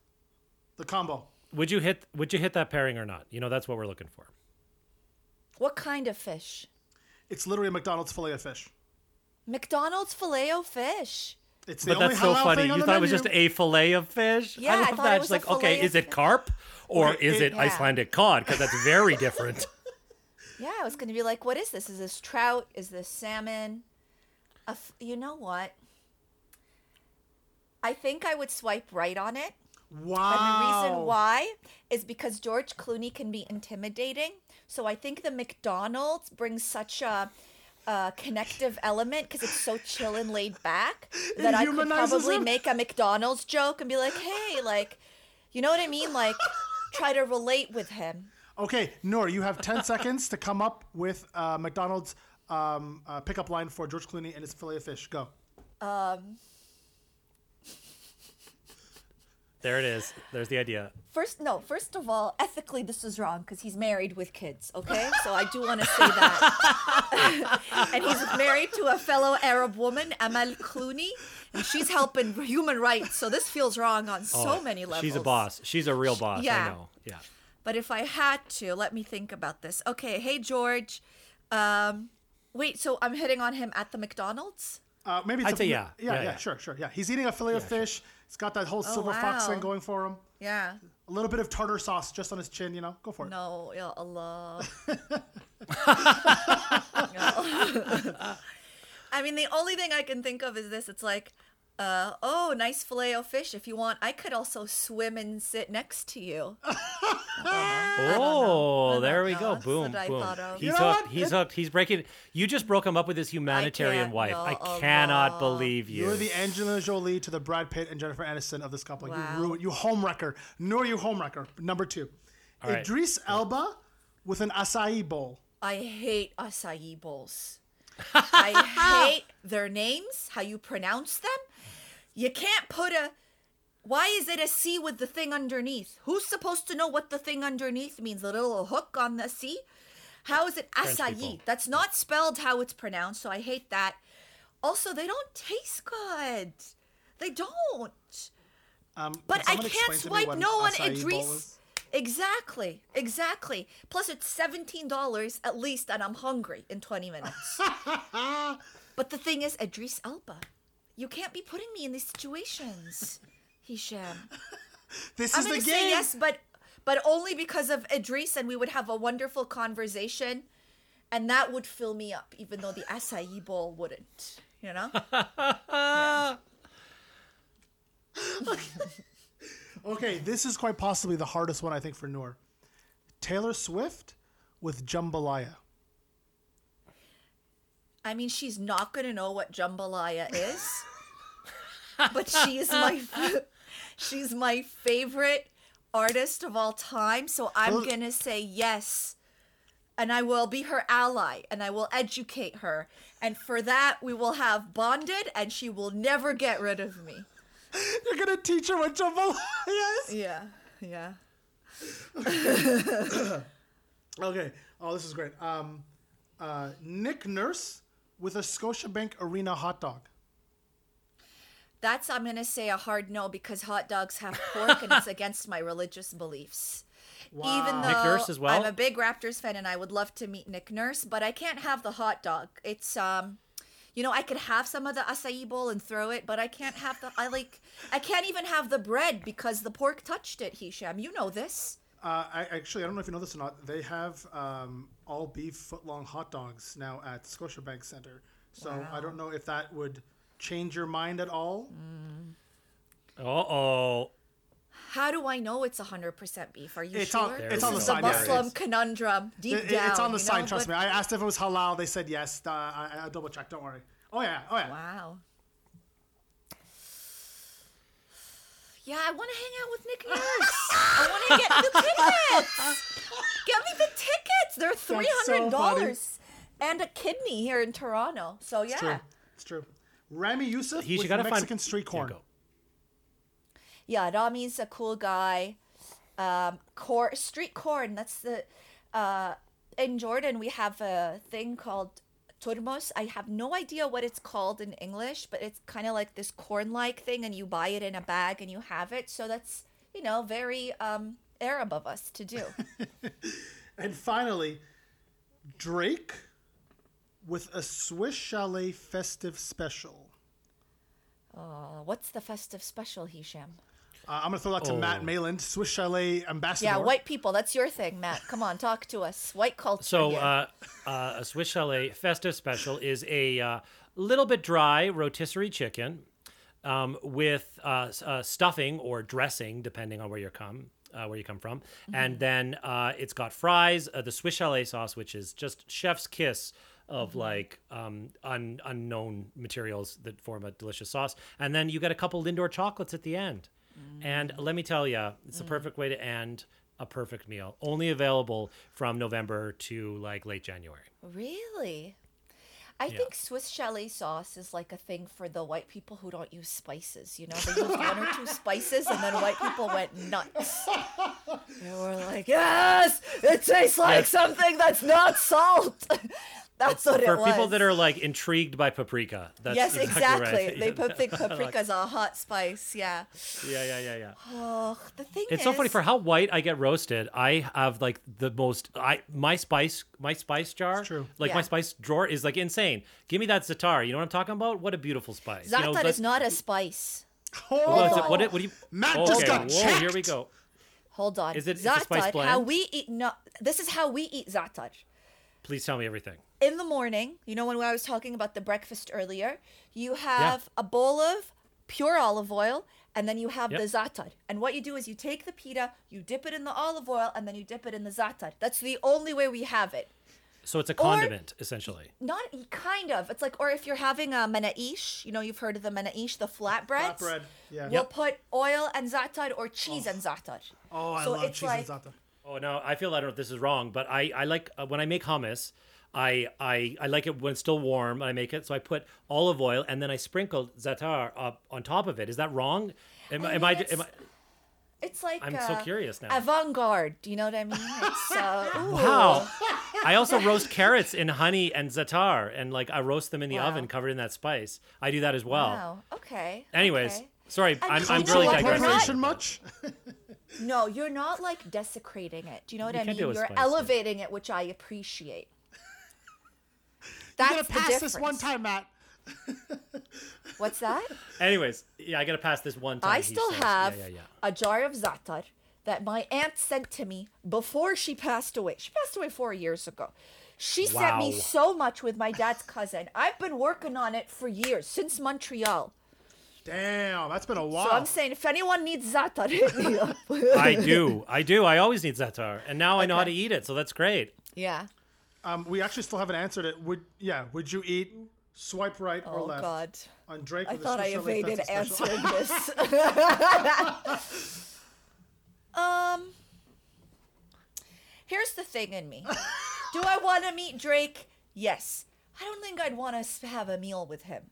the combo. Would you hit would you hit that pairing or not? You know, that's what we're looking for. What kind of fish? It's literally a McDonald's fillet of fish. McDonald's filet o fish. It's the But only that's so funny. You the thought it was just a fillet of fish? Yeah, I love thought that. it It's was a like, okay, is it carp or Okay, is it- it Yeah. Icelandic cod? Because that's very different. Yeah, I was going to be like, what is this? Is this trout? Is this salmon? A f- you know what? I think I would swipe right on it. Wow. And the reason why is because George Clooney can be intimidating. So I think the McDonald's brings such a, connective element because it's so chill and laid back that I could probably him. make a McDonald's joke and be like, hey, like, you know what I mean? Like, try to relate with him. Okay, Noor, you have 10 seconds to come up with uh, McDonald's um, uh, pickup line for George Clooney and his fillet of fish. Go. There it is. There's the idea. First, no, first of all, ethically, this is wrong because he's married with kids, okay? So I do want to say that. and he's married to a fellow Arab woman, Amal Clooney, and she's helping human rights. So this feels wrong on so many levels. Oh, She's a boss. She's a real boss. yeah. I know. Yeah. But if I had to, let me think about this. Okay, hey, George. Um, wait, so I'm hitting on him at the McDonald's? Uh, maybe it's I'd a- say yeah. Yeah, yeah, Yeah, yeah. sure, sure. Yeah, he's eating a fillet of fish. It's got that whole silver fox Oh, wow. thing going for him. Yeah. A little bit of tartar sauce just on his chin, you know. Go for it. No, ya Allah. I mean, the only thing I can think of is this. It's like, uh, oh, nice filet o fish. If you want, I could also swim and sit next to you. Oh, there we know. go. That's Boom, boom. He's hooked. what? He's hooked. He's breaking. You just broke him up with his humanitarian can't, wife. no, I oh, cannot no. believe you. You're the Angelina Jolie to the Brad Pitt and Jennifer Aniston of this couple. Wow. You ruin, you homewrecker. Noor, you homewrecker. Number two. right. Idris Elba with an acai bowl. I hate acai bowls. I hate their names, how you pronounce them. You can't put a. Why is it a C with the thing underneath? Who's supposed to know what the thing underneath means? The little hook on the C? How is it acai? That's not spelled how it's pronounced, so I hate that. Also, they don't taste good. They don't. Um, But I can't explain to me swipe no on acai bowl Idris. Exactly, exactly. Plus, it's seventeen dollars at least, and I'm hungry in twenty minutes. but the thing is, Idris Elba, you can't be putting me in these situations, Hisham. This I'm is the game. say yes, but but only because of Idris, and we would have a wonderful conversation, and that would fill me up, even though the acai bowl wouldn't. You know. Okay, this is quite possibly the hardest one I think for Noor. Taylor Swift with jambalaya. I mean, she's not gonna know what jambalaya is, but she's my she's my favorite artist of all time. So I'm Well- gonna say yes, and I will be her ally, and I will educate her, and for that we will have bonded, and she will never get rid of me. You're gonna teach her what jambalaya is? Yeah, yeah. Okay. Oh, this is great. Um, uh, Nick Nurse with a Scotiabank Arena hot dog. That's I'm gonna say a hard no because hot dogs have pork and it's against my religious beliefs. Even though Nick Nurse as well? I'm a big Raptors fan and I would love to meet Nick Nurse, but I can't have the hot dog. It's um you know, I could have some of the acai bowl and throw it, but I can't have the I like I can't even have the bread because the pork touched it, Hisham. You know this. Uh, I actually I don't know if you know this or not. They have um, all beef footlong hot dogs now at Scotiabank Center. So I don't know if that would change your mind at all. Uh oh. How do I know it's 100% beef? Are you It's sure? on- it's this on the is sign, the yeah, it Muslim is. conundrum deep It- down. it's on the you sign. know, Trust but- me. I asked if it was halal. They said yes. Uh, I, I double checked. Don't worry. Oh yeah. Oh yeah. Wow. Yeah, I want to hang out with Nick Nurse. I want to get the tickets. Get me the tickets. They're three so hundred dollars and a kidney here in Toronto. So yeah, It's true. It's true. Ramy Youssef He, you with gotta Mexican find street Yeah, corn. yeah. Ramy's a cool guy. Um, cor- street corn. That's the. Uh, in Jordan, we have a thing called turmos. I have no idea what it's called in English, but it's kind of like this corn-like thing, and you buy it in a bag and you have it. So that's you know very um, Arab of us to do. And finally, Drake with a Swiss Chalet festive special. Uh, what's the festive special, Hisham? Uh, I'm gonna throw that to Matt Oh. Mayland, Swiss Chalet ambassador. Yeah, white people. That's your thing, Matt. Come on, talk to us. White culture. So, uh, uh, a Swiss Chalet festive special is a uh, little bit dry rotisserie chicken um, with uh, uh, stuffing or dressing, depending on where you come. Uh, where you come from, and then uh, it's got fries, uh, the Swiss Chalet sauce, which is just chef's kiss of like um, un- unknown materials that form a delicious sauce, and then you get a couple Lindor chocolates at the end. And let me tell you, it's the mm. perfect way to end a perfect meal. Only available from November to like late January. Really? I think Swiss chalet sauce is like a thing for the white people who don't use spices. You know, they used one or two spices, and then white people went nuts. They were like, "Yes, it tastes like Yes. something that's not salt." that's what it For was. people that are like intrigued by paprika. That's yes, exactly. right. They put think paprika's a hot spice. Yeah. Yeah, yeah, yeah, yeah. Oh, the thing It's is, so funny for how white I get roasted. I have like the most I my spice my spice jar. true. Like my spice drawer is like insane. Give me that za'atar. You know what I'm talking about? What a beautiful spice. you know, za'atar is not a spice. Hold What, is on. it, what, what do you? Matt oh, okay, just got whoa, here we go. Hold on. Is it- it's a spice za'atar, How we eat? No, this is how we eat za'atar. Please tell me everything. in the morning, you know, when I was talking about the breakfast earlier, you have a bowl of pure olive oil and then you have Yep. the za'atar. And what you do is you take the pita, you dip it in the olive oil, and then you dip it in the za'atar. That's the only way we have it. So it's a condiment essentially. Not kind of. It's like, or if you're having a menaish, you know, you've heard of the menaish, the flatbreads. Flatbread, yeah. We'll Yep. put oil and za'atar or cheese oh. and za'atar. Oh, I So love it's cheese like- and za'atar. Oh no, I feel I don't know if this is wrong, but I I like uh, when I make hummus, I I I like it when it's still warm. I make it so I put olive oil and then I sprinkle za'atar up on top of it. Is that wrong? Am, I am I, am I It's like I'm so uh, curious now. Avant-garde. Do you know what I mean? It's uh, ooh. Wow. I also roast carrots in honey and za'atar and like I roast them in the Wow. oven covered in that spice. I do that as well. Wow. Okay. Anyways, okay. sorry, And I'm, I'm cultural really appropriation digressing. Appropriation much? No, you're not like desecrating it. Do you know what You I mean? You're spicy. elevating it, which I appreciate. You That's gotta pass difference. this one time, Matt. What's that? Anyways, yeah, I gotta pass this one time. I still says. have Yeah, yeah, yeah. a jar of za'atar that my aunt sent to me before she passed away. She passed away four years ago. She sent me so much with my dad's cousin. I've been working on it for years, since Montreal. Damn, that's been a while. So I'm saying, if anyone needs za'atar, hit me up. I do. I do. I always need za'atar, and now I know how to eat it, so that's great. yeah. um, we actually still haven't answered it. Would yeah? Would you eat swipe right or Oh left God. on Drake? I with thought I evaded answering this. um, here's the thing in me. Do I want to meet Drake? Yes. I don't think I'd want to have a meal with him.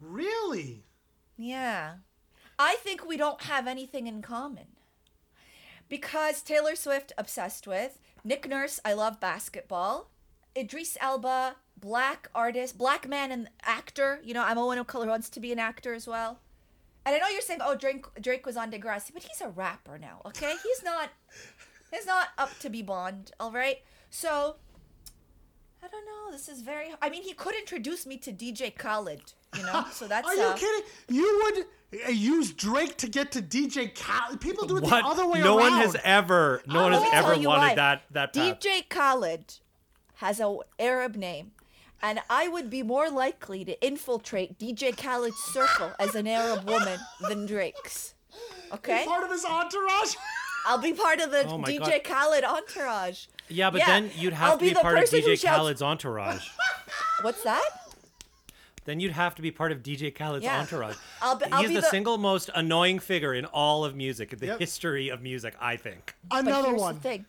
Really? Yeah. I think we don't have anything in common. Because Taylor Swift, obsessed with. Nick Nurse, I love basketball. Idris Elba, black artist, black man and actor. You know, I'm a one of color wants to be an actor as well. And I know you're saying, oh, Drake, Drake was on Degrassi, but he's a rapper now, okay? He's not, he's not up to be Bond, all right? So, I don't know. This is very. I mean, he could introduce me to DJ Khaled, you know. So that's. Are you uh, kidding? You would uh, use Drake to get to DJ Khaled? People do it What? the other way no around. one has ever, no one Let has ever wanted why. that that path. DJ Khaled has a Arab name, and I would be more likely to infiltrate DJ Khaled's circle as an Arab woman than Drake's. Okay, Part of his entourage. I'll be part of the Oh DJ God. Khaled entourage. Yeah, but Yeah, then you'd have I'll to be, be part of DJ shouts- Khaled's entourage. What's that? Then you'd have to be part of DJ Khaled's Yeah. entourage. I'll be- I'll He's be the, the- single most annoying figure in all of music, in the Yep. history of music, I think. But Another here's one. the thing.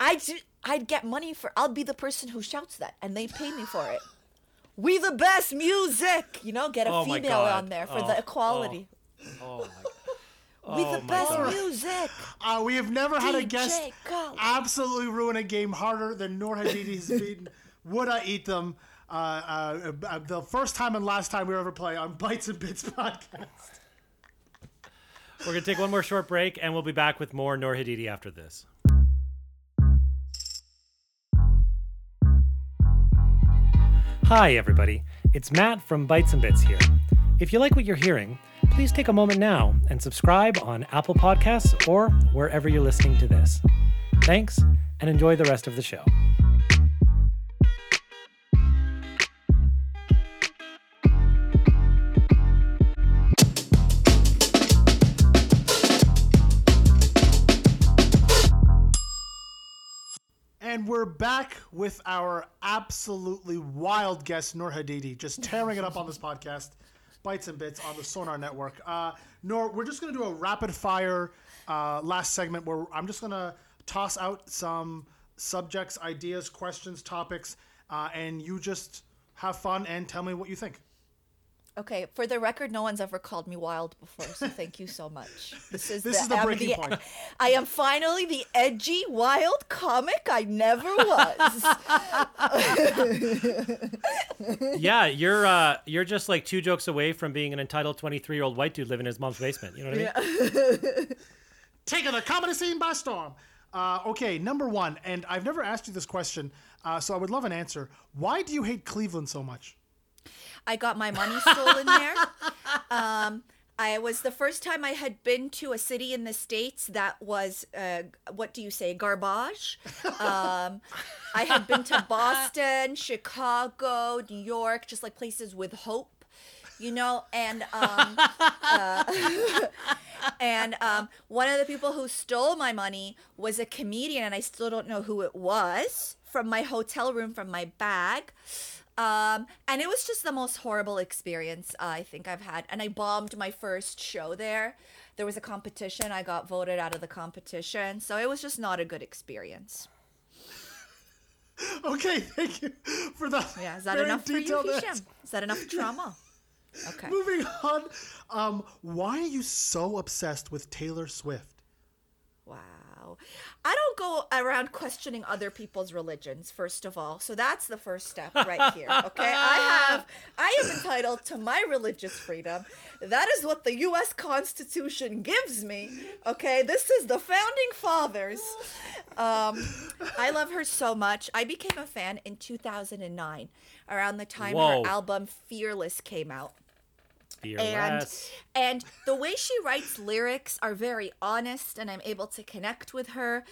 I'd, I'd get money for. I'll be the person who shouts that, and they pay me for it. We the best music, you know. Get a Oh female on there for Oh, the equality. Oh my God. we oh the best God. music. Uh, we have never had a guest Khaled. absolutely ruin a game harder than Noor Hadid's beaten. Would I eat them? Uh, uh, uh, the first time and last time we ever play on Bites and Bits podcast. We're gonna take one more short break, and we'll be back with more Noor Hadidi after this. Hi, everybody. It's Matt from Bites and Bits here. If you like what you're hearing, please take a moment now and subscribe on Apple Podcasts or wherever you're listening to this. Thanks, and enjoy the rest of the show. We're back with our absolutely wild guest, Noor Hadidi, just tearing it up on this podcast, Bites and Bits on the Sonar Network. Uh, Noor, we're just going to do a rapid fire uh, last segment where I'm just going to toss out some subjects, ideas, questions, topics, uh, and you just have fun and tell me what you think. Okay, for the record, no one's ever called me wild before, so thank you so much. This is This the, is the I'm breaking point. I am finally the edgy, wild comic I never was. Yeah, you're uh, you're just like two jokes away from being an entitled 23 year old white dude living in his mom's basement. You know what I mean? Yeah. taking the comedy scene by storm. Uh, okay, number one, and I've never asked you this question, uh, so I would love an answer. Why do you hate Cleveland so much? I got my money stolen there. Um, I was the first time I had been to a city in the states that was uh, what do you say garbage. Um, I had been to Boston, Chicago, New York, just like places with hope, you know. And um, uh, and um, one of the people who stole my money was a comedian, and I still don't know who it was from my hotel room from my bag. Um, and it was just the most horrible experience uh, I think I've had. And I bombed my first show there. There was a competition. I got voted out of the competition. So it was just not a good experience. Okay, thank you for that. Yeah, is that enough for you, Hisham? Is that enough trauma? Okay. Moving on. Um, why are you so obsessed with Taylor Swift? Wow. I don't go around questioning other people's religions, first of all. So that's the first step right here. Okay. I have I am entitled to my religious freedom. That is what the US Constitution gives me. Okay. This is the founding fathers. Um, I love her so much. I became a fan in 2009, around the time Whoa. her album Fearless came out and and the way she writes lyrics are very honest and i'm able to connect with her.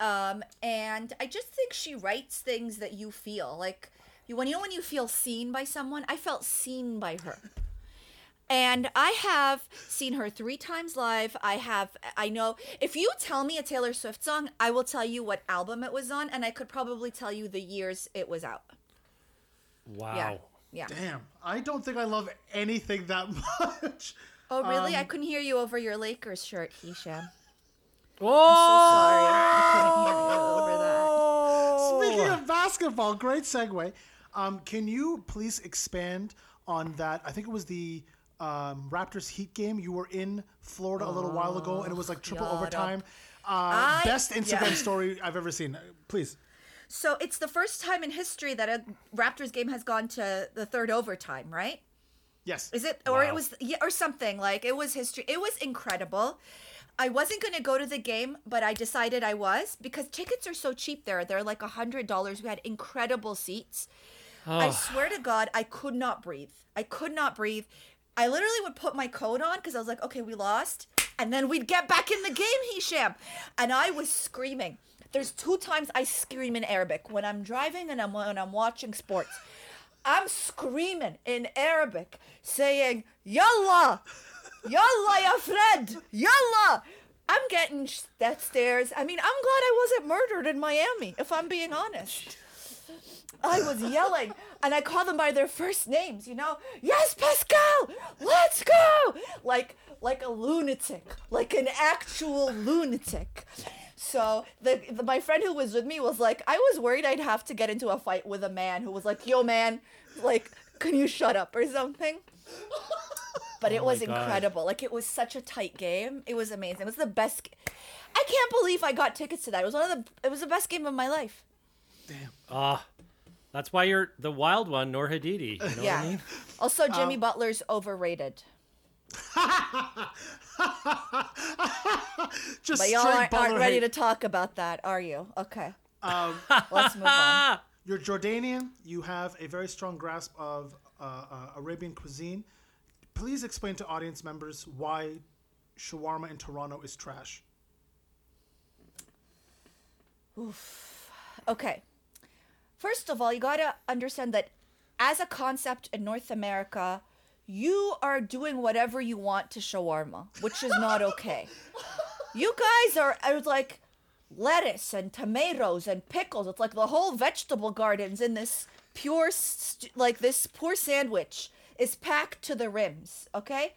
Um, and i just think she writes things that you feel like you when you know when you feel seen by someone i felt seen by her. And i have seen her three times live. I have i know if you tell me a taylor swift song i will tell you what album it was on and i could probably tell you the years it was out. Wow. yeah yeah Damn, I don't think I love anything that much. oh really i Um, couldn't hear you over your lakers shirt hisham Oh, sorry. I couldn't hear you over that. Speaking of basketball, great segue. Um, can you please expand on that? I think it was the um, Raptors Heat game. You were in Florida a little while ago, and it was like triple shut overtime. Uh, I- best Instagram yeah. story I've ever seen. Please. So it's the first time in history that a Raptors game has gone to the third overtime, right? Yes. Is it or it was yeah or something like it was history. It was incredible. I wasn't going to go to the game, but I decided I was because tickets are so cheap there. They're like a hundred dollars. We had incredible seats. I swear to God, I could not breathe. I could not breathe. I literally would put my coat on because I was like, okay, we lost. And then we'd get back in the game, Hisham. And I was screaming. There's two times I scream in Arabic when I'm driving and I'm, when I'm watching sports. I'm screaming in Arabic, saying, Yalla! Yalla, ya Fred! Yalla! I'm getting that stairs. I mean, I'm glad I wasn't murdered in Miami, if I'm being honest. I was yelling and I called them by their first names, you know? Yes, Pascal! Let's go! Like like a lunatic, like an actual lunatic. So the, the my friend who was with me was like, I was worried I'd have to get into a fight with a man who was like, "Yo, man, like, can you shut up or something?" But it Oh my was God. incredible. Like it was such a tight game. It was amazing. It was the best. g- I can't believe I got tickets to that. It was one of the. It was the best game of my life. Damn. Ah, that's why you're the wild one, Noor Hadidi. You know yeah. what I mean? Also, Um, Jimmy Butler's overrated. Just But y'all aren't, aren't ready to talk about that, are you? Okay. Um, Let's move on. You're Jordanian. You have a very strong grasp of uh, uh, Arabian cuisine. Please explain to audience members why shawarma in Toronto is trash. Okay. First of all, you gotta understand that as a concept in North America, you are doing whatever you want to shawarma, which is not okay. you guys are, are like lettuce and tomatoes and pickles. It's like the whole vegetable gardens in this pure, st- like this poor sandwich is packed to the rims. Okay.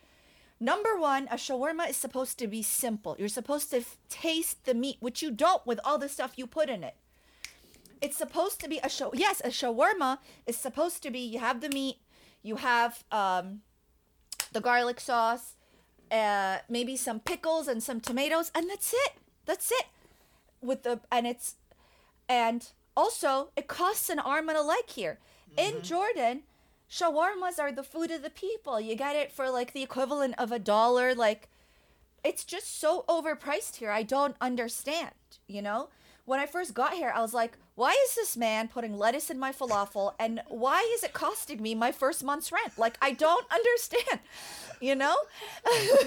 Number one, a shawarma is supposed to be simple. You're supposed to f- taste the meat, which you don't with all the stuff you put in it. It's supposed to be a show. Yes, a shawarma is supposed to be. You have the meat, you have um, the garlic sauce, uh, maybe some pickles and some tomatoes, and that's it. That's it. With the and it's and also it costs an arm and a leg here in Jordan. Shawarmas are the food of the people. You get it for like the equivalent of a dollar. Like it's just so overpriced here. I don't understand, you know? When I first got here, I was like, why is this man putting lettuce in my falafel and why is it costing me my first month's rent? Like I don't understand, you know?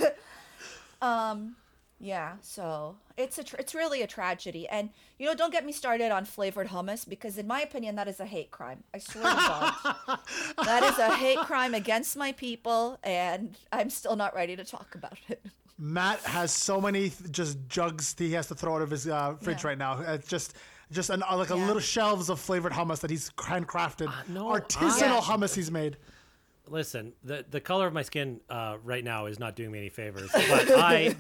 um yeah, so it's a tr- it's really a tragedy. And you know, don't get me started on flavored hummus because in my opinion that is a hate crime. I swear to God. that is a hate crime against my people and I'm still not ready to talk about it. Matt has so many th- just jugs he has to throw out of his uh, fridge Yeah. right now. It's just just an, uh, like a little shelves of flavored hummus that he's handcrafted, Uh, no, artisanal I- hummus he's made. Listen, the the color of my skin uh, right now is not doing me any favors, but I,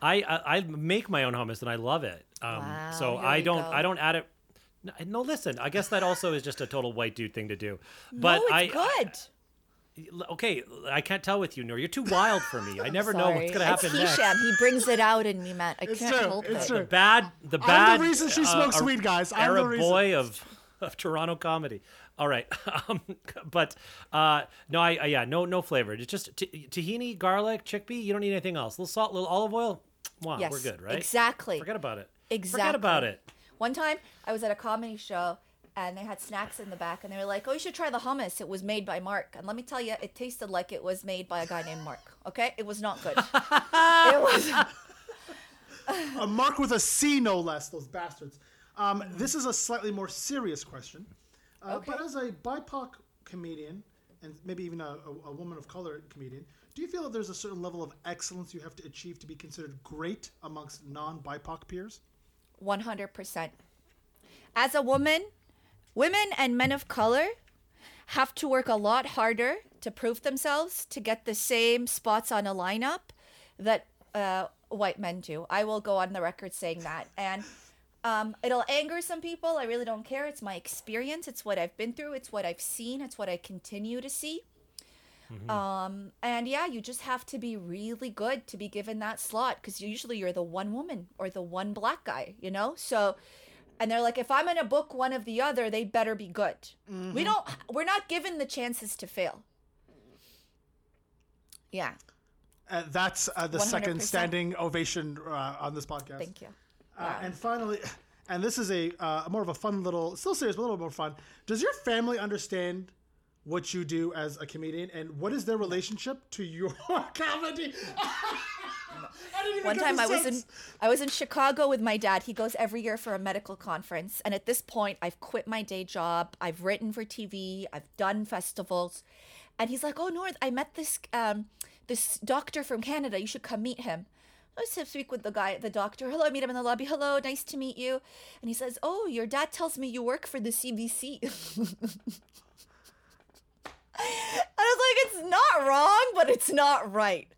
I, I, I make my own hummus and I love it. Um, Wow, so I don't, go. I don't add it. No, No, listen. I guess that also is just a total white dude thing to do. But no, I, it's good. I- okay, I can't tell with you, Noor. You're too wild for me. I never know what's gonna happen it's next. Hisham. He brings it out in me, Matt. I It's can't true, help it's it. true. The bad, the I'm the reason she uh, smokes uh, weed, guys. I'm the Arab reason. boy of of Toronto comedy. All right, um, but uh, no, I, I yeah, no, no flavor. It's just t- tahini, garlic, chickpea. You don't need anything else. little salt, little olive oil. Wow, Yes, we're good, right? exactly. Forget about it. Exactly. Forget about it. One time, I was at a comedy show and they had snacks in the back, and they were like, "Oh, you should try the hummus. It was made by Mark." And let me tell you, it tasted like it was made by a guy named Mark. Okay, it was not good. it was. a mark with a C, no less. Those bastards. Um, this is a slightly more serious question. Uh, But as a BIPOC comedian, and maybe even a, a, a woman of color comedian, do you feel that there's a certain level of excellence you have to achieve to be considered great amongst non-BIPOC peers? 100%. As a woman, women and men of color have to work a lot harder to prove themselves to get the same spots on a lineup that uh, white men do. I will go on the record saying that. And um, it'll anger some people. I really don't care. It's my experience. It's what I've been through. It's what I've seen. It's what I continue to see. Um, and yeah, you just have to be really good to be given that slot because usually you're the one woman or the one black guy, you know? So, and they're like, if I'm going to book one of the other, they better be good. We don't, we're not given the chances to fail. Yeah. Uh, that's uh, the second 100%. standing ovation uh, on this podcast. Thank you. Uh, and finally, and this is a uh, more of a fun little, still serious, but a little more fun. Does your family understand what you do as a comedian, and what is their relationship to your comedy? I didn't even One time I was in I was in Chicago with my dad. He goes every year for a medical conference, and at this point, I've quit my day job. I've written for TV. I've done festivals, and he's like, "Oh, North, I met this um this doctor from Canada. You should come meet him." I was to speak with the guy, the doctor. Hello, I meet him in the lobby. Hello, nice to meet you. And he says, "Oh, your dad tells me you work for the CBC." I was like, "It's not wrong, but it's not right."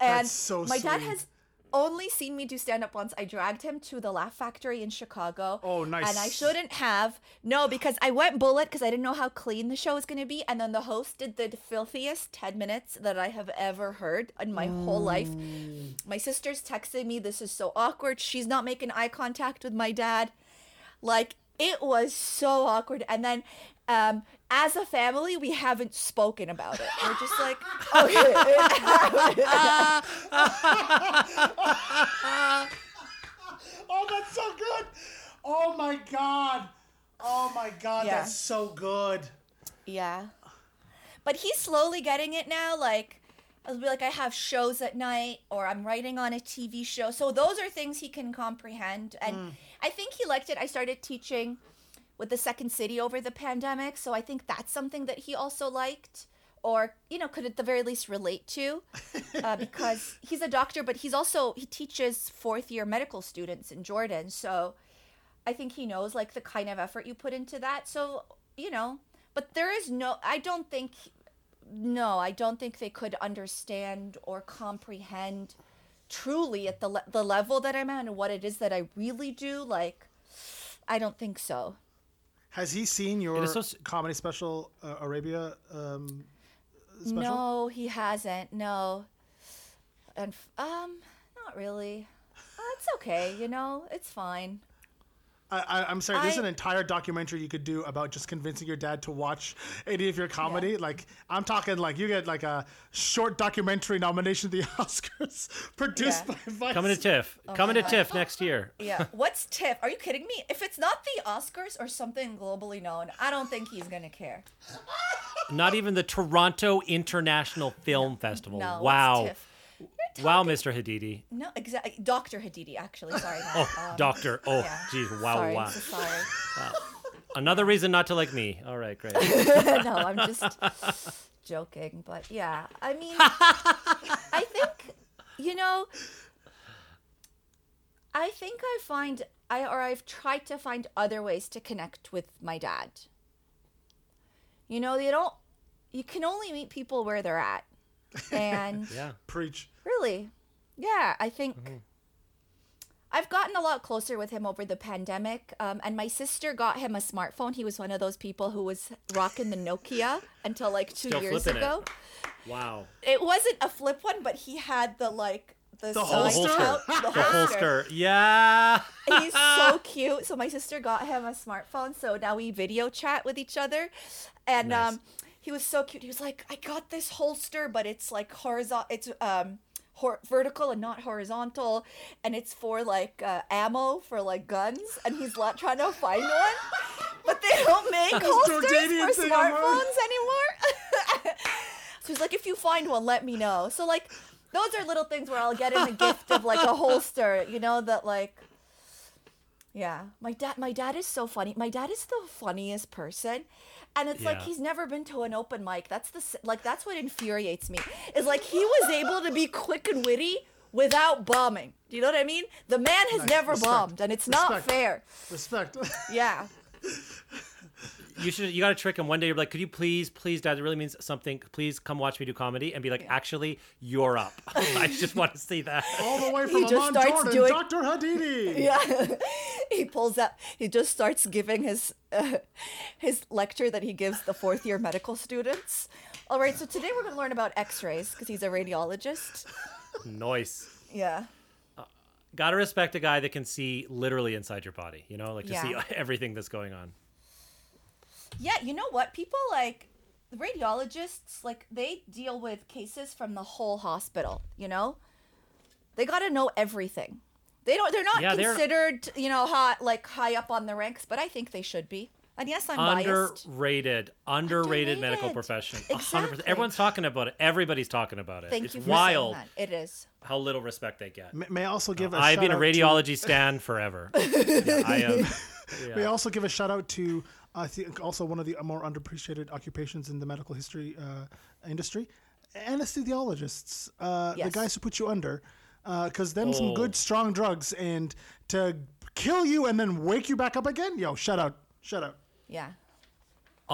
And That's so my dad sweet. has only seen me do stand up once. I dragged him to the Laugh Factory in Chicago. Oh, nice. And I shouldn't have. No, because I went bullet because I didn't know how clean the show was going to be. And then the host did the filthiest 10 minutes that I have ever heard in my whole life. Mm. My sister's texting me, This is so awkward. She's not making eye contact with my dad. Like, it was so awkward. And then, um, as a family, we haven't spoken about it. We're just like, okay. Oh, that's so good. Oh my god. Oh my god, Yeah. that's so good. Yeah. But he's slowly getting it now. Like, I'll be like, I have shows at night, or I'm writing on a TV show. So those are things he can comprehend. And I think he liked it. I started teaching with the Second City over the pandemic. So I think that's something that he also liked, or, you know, could at the very least relate to. Uh, because he's a doctor, but he's also, he teaches fourth year medical students in Jordan. So I think he knows like the kind of effort you put into that. So, you know, but there is no I don't think no, I don't think they could understand or comprehend truly at the le- the level that I'm at and what it is that I really do like I don't think so. Has he seen your so comedy special, uh, Arabia? Um, special? No, he hasn't. No. And um not really. Uh, it's okay, you know. It's fine. I, I, I'm sorry. There's I- an entire documentary you could do about just convincing your dad to watch any of your comedy. Like I'm talking, like you get like a short documentary nomination at the Oscars, produced Yeah. by Vice. Coming to TIFF. Oh Coming to TIFF next year. Yeah. What's TIFF? Are you kidding me? If it's not the Oscars or something globally known, I don't think he's gonna care. Not even the Toronto International Film Festival. No. wow. What's Wow, Mr. Hadidi. No, exactly. Dr. Hadidi, actually. Sorry. not, Oh, um, doctor. Oh, yeah. geez. Wow, sorry, wow. so sorry. Another reason not to like me. All right, great. no, I'm just joking. But yeah, I mean, I think, you know, I think I find I or I've tried to find other ways to connect with my dad. You know, you don't you can only meet people where they're at. And Yeah. Preach. Really, yeah, I think I've gotten a lot closer with him over the pandemic. Um, and my sister got him a smartphone. He was one of those people who was rocking the Nokia until like two Still years flipping it. ago. Wow. It wasn't a flip one, but he had the like the, The holster? out- the The holster. holster. Yeah. He's so cute. So my sister got him a smartphone, so now we video chat with each other, and Nice. um, he was so cute. He was like, "I got this holster, but it's like horizontal. It's um." Hor- vertical and not horizontal, and it's for like uh, ammo for like guns, and he's like trying to find one, but they don't make holsters for thing I'm wearing. smartphones anymore. so he's like, if you find one, let me know. So like, those are little things where I'll get him a gift of like a holster, you know, that like yeah, my dad. My dad is so funny. My dad is the funniest person, and it's like he's never been to an open mic. That's the like that's what infuriates me. Is like he was able to be quick and witty without bombing. Do you know what I mean? The man has Nice. never Respect. bombed, and it's not fair. Respect. Yeah, You should. You got to trick him one day. You're like, could you please, please, Dad? It really means something. Please come watch me do comedy, and be like, actually, you're up. I just want to see that. All the way from just Amman starts Jordan, doing- Dr. Hadidi. yeah. he pulls out. He just starts giving his uh, his lecture that he gives the fourth year medical students. All right, so today we're going to learn about X-rays because he's a radiologist. Noise. Yeah. Gotta respect a guy that can see literally inside your body. You know, like to see everything that's going on. Yeah, you know what? People like radiologists, like they deal with cases from the whole hospital, you know? They got to know everything. They don't they're not Yeah, they're- considered, you know, high, like high up on the ranks, but I think they should be. And yes, I'm biased. Underrated, underrated medical profession. A hundred Exactly. percent. Everyone's talking about it. Everybody's talking about it. Thank it's you for wild saying that. It is. how little respect they get. May may I also give a I've been a shout out to- radiology stan forever. yeah, I have. May I also give a shout out to I think also one of the more underappreciated occupations in the medical history uh, industry, anesthesiologists, uh, the guys who put you under, because them some Oh. good strong drugs and to kill you and then wake you back up again. Yo, shut out, shut out. Yeah.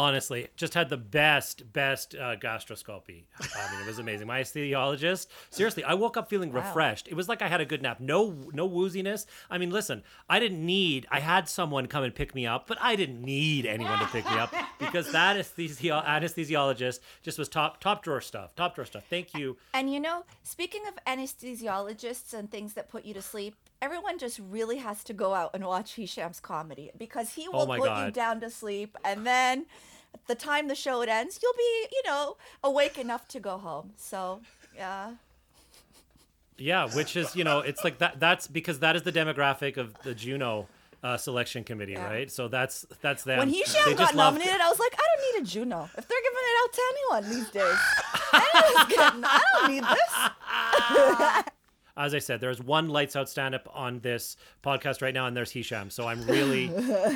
Honestly just had the best best uh, gastroscopy. I mean it was amazing. My anesthesiologist seriously i woke up feeling refreshed. It was like i had a good nap. No no wooziness. I mean listen i didn't need i had someone come and pick me up but i didn't need anyone to pick me up because that anesthesi- anesthesiologist just was top top drawer stuff top drawer stuff. Thank you. And you know, speaking of anesthesiologists and things that put you to sleep, everyone just really has to go out and watch Hisham's comedy because he will Oh put you down to sleep and then at the time the show ends, you'll be, you know, awake enough to go home. So, yeah. yeah which is you know it's like that that's because that is the demographic of the juno uh, selection committee Yeah. right so that's that's them When just got nominated, I was like, I don't need a Juno. If they're giving it out to anyone these days, I don't need this. as I said, there's one lights out stand up on this podcast right now, and there's Hisham. So I'm really,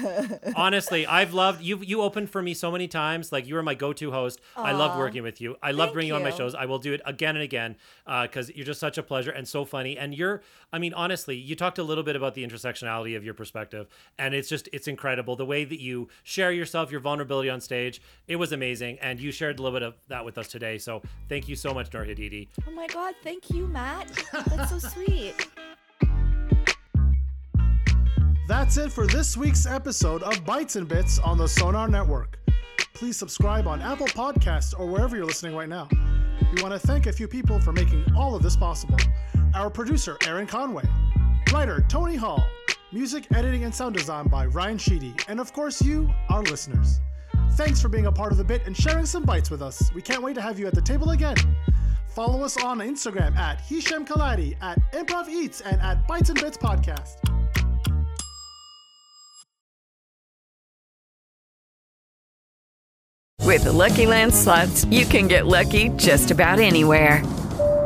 honestly, I've loved you. You opened for me so many times. Like you were my go-to host. I loved working with you. I love bringing you on my shows. I will do it again and again uh, because you're just such a pleasure and so funny. And you're, I mean, honestly, you talked a little bit about the intersectionality of your perspective, and it's just, it's incredible the way that you share yourself, your vulnerability on stage. It was amazing, and you shared a little bit of that with us today. So thank you so much, Noor Hadidi. Oh my God, thank you, Matt. That's so sweet. That's it for this week's episode of Bites and Bits on the Sonar Network. Please subscribe on Apple Podcasts or wherever you're listening right now. We want to thank a few people for making all of this possible. Our producer, Aaron Conway, writer, Tony Hall, music editing and sound design by Ryan Sheedy, and of course, you, our listeners. Thanks for being a part of the bit and sharing some bites with us. We can't wait to have you at the table again. Follow us on Instagram at Hisham Kelati, at Improv Eats, and at Bites and Bits Podcast. With the Lucky Land slots, you can get lucky just about anywhere.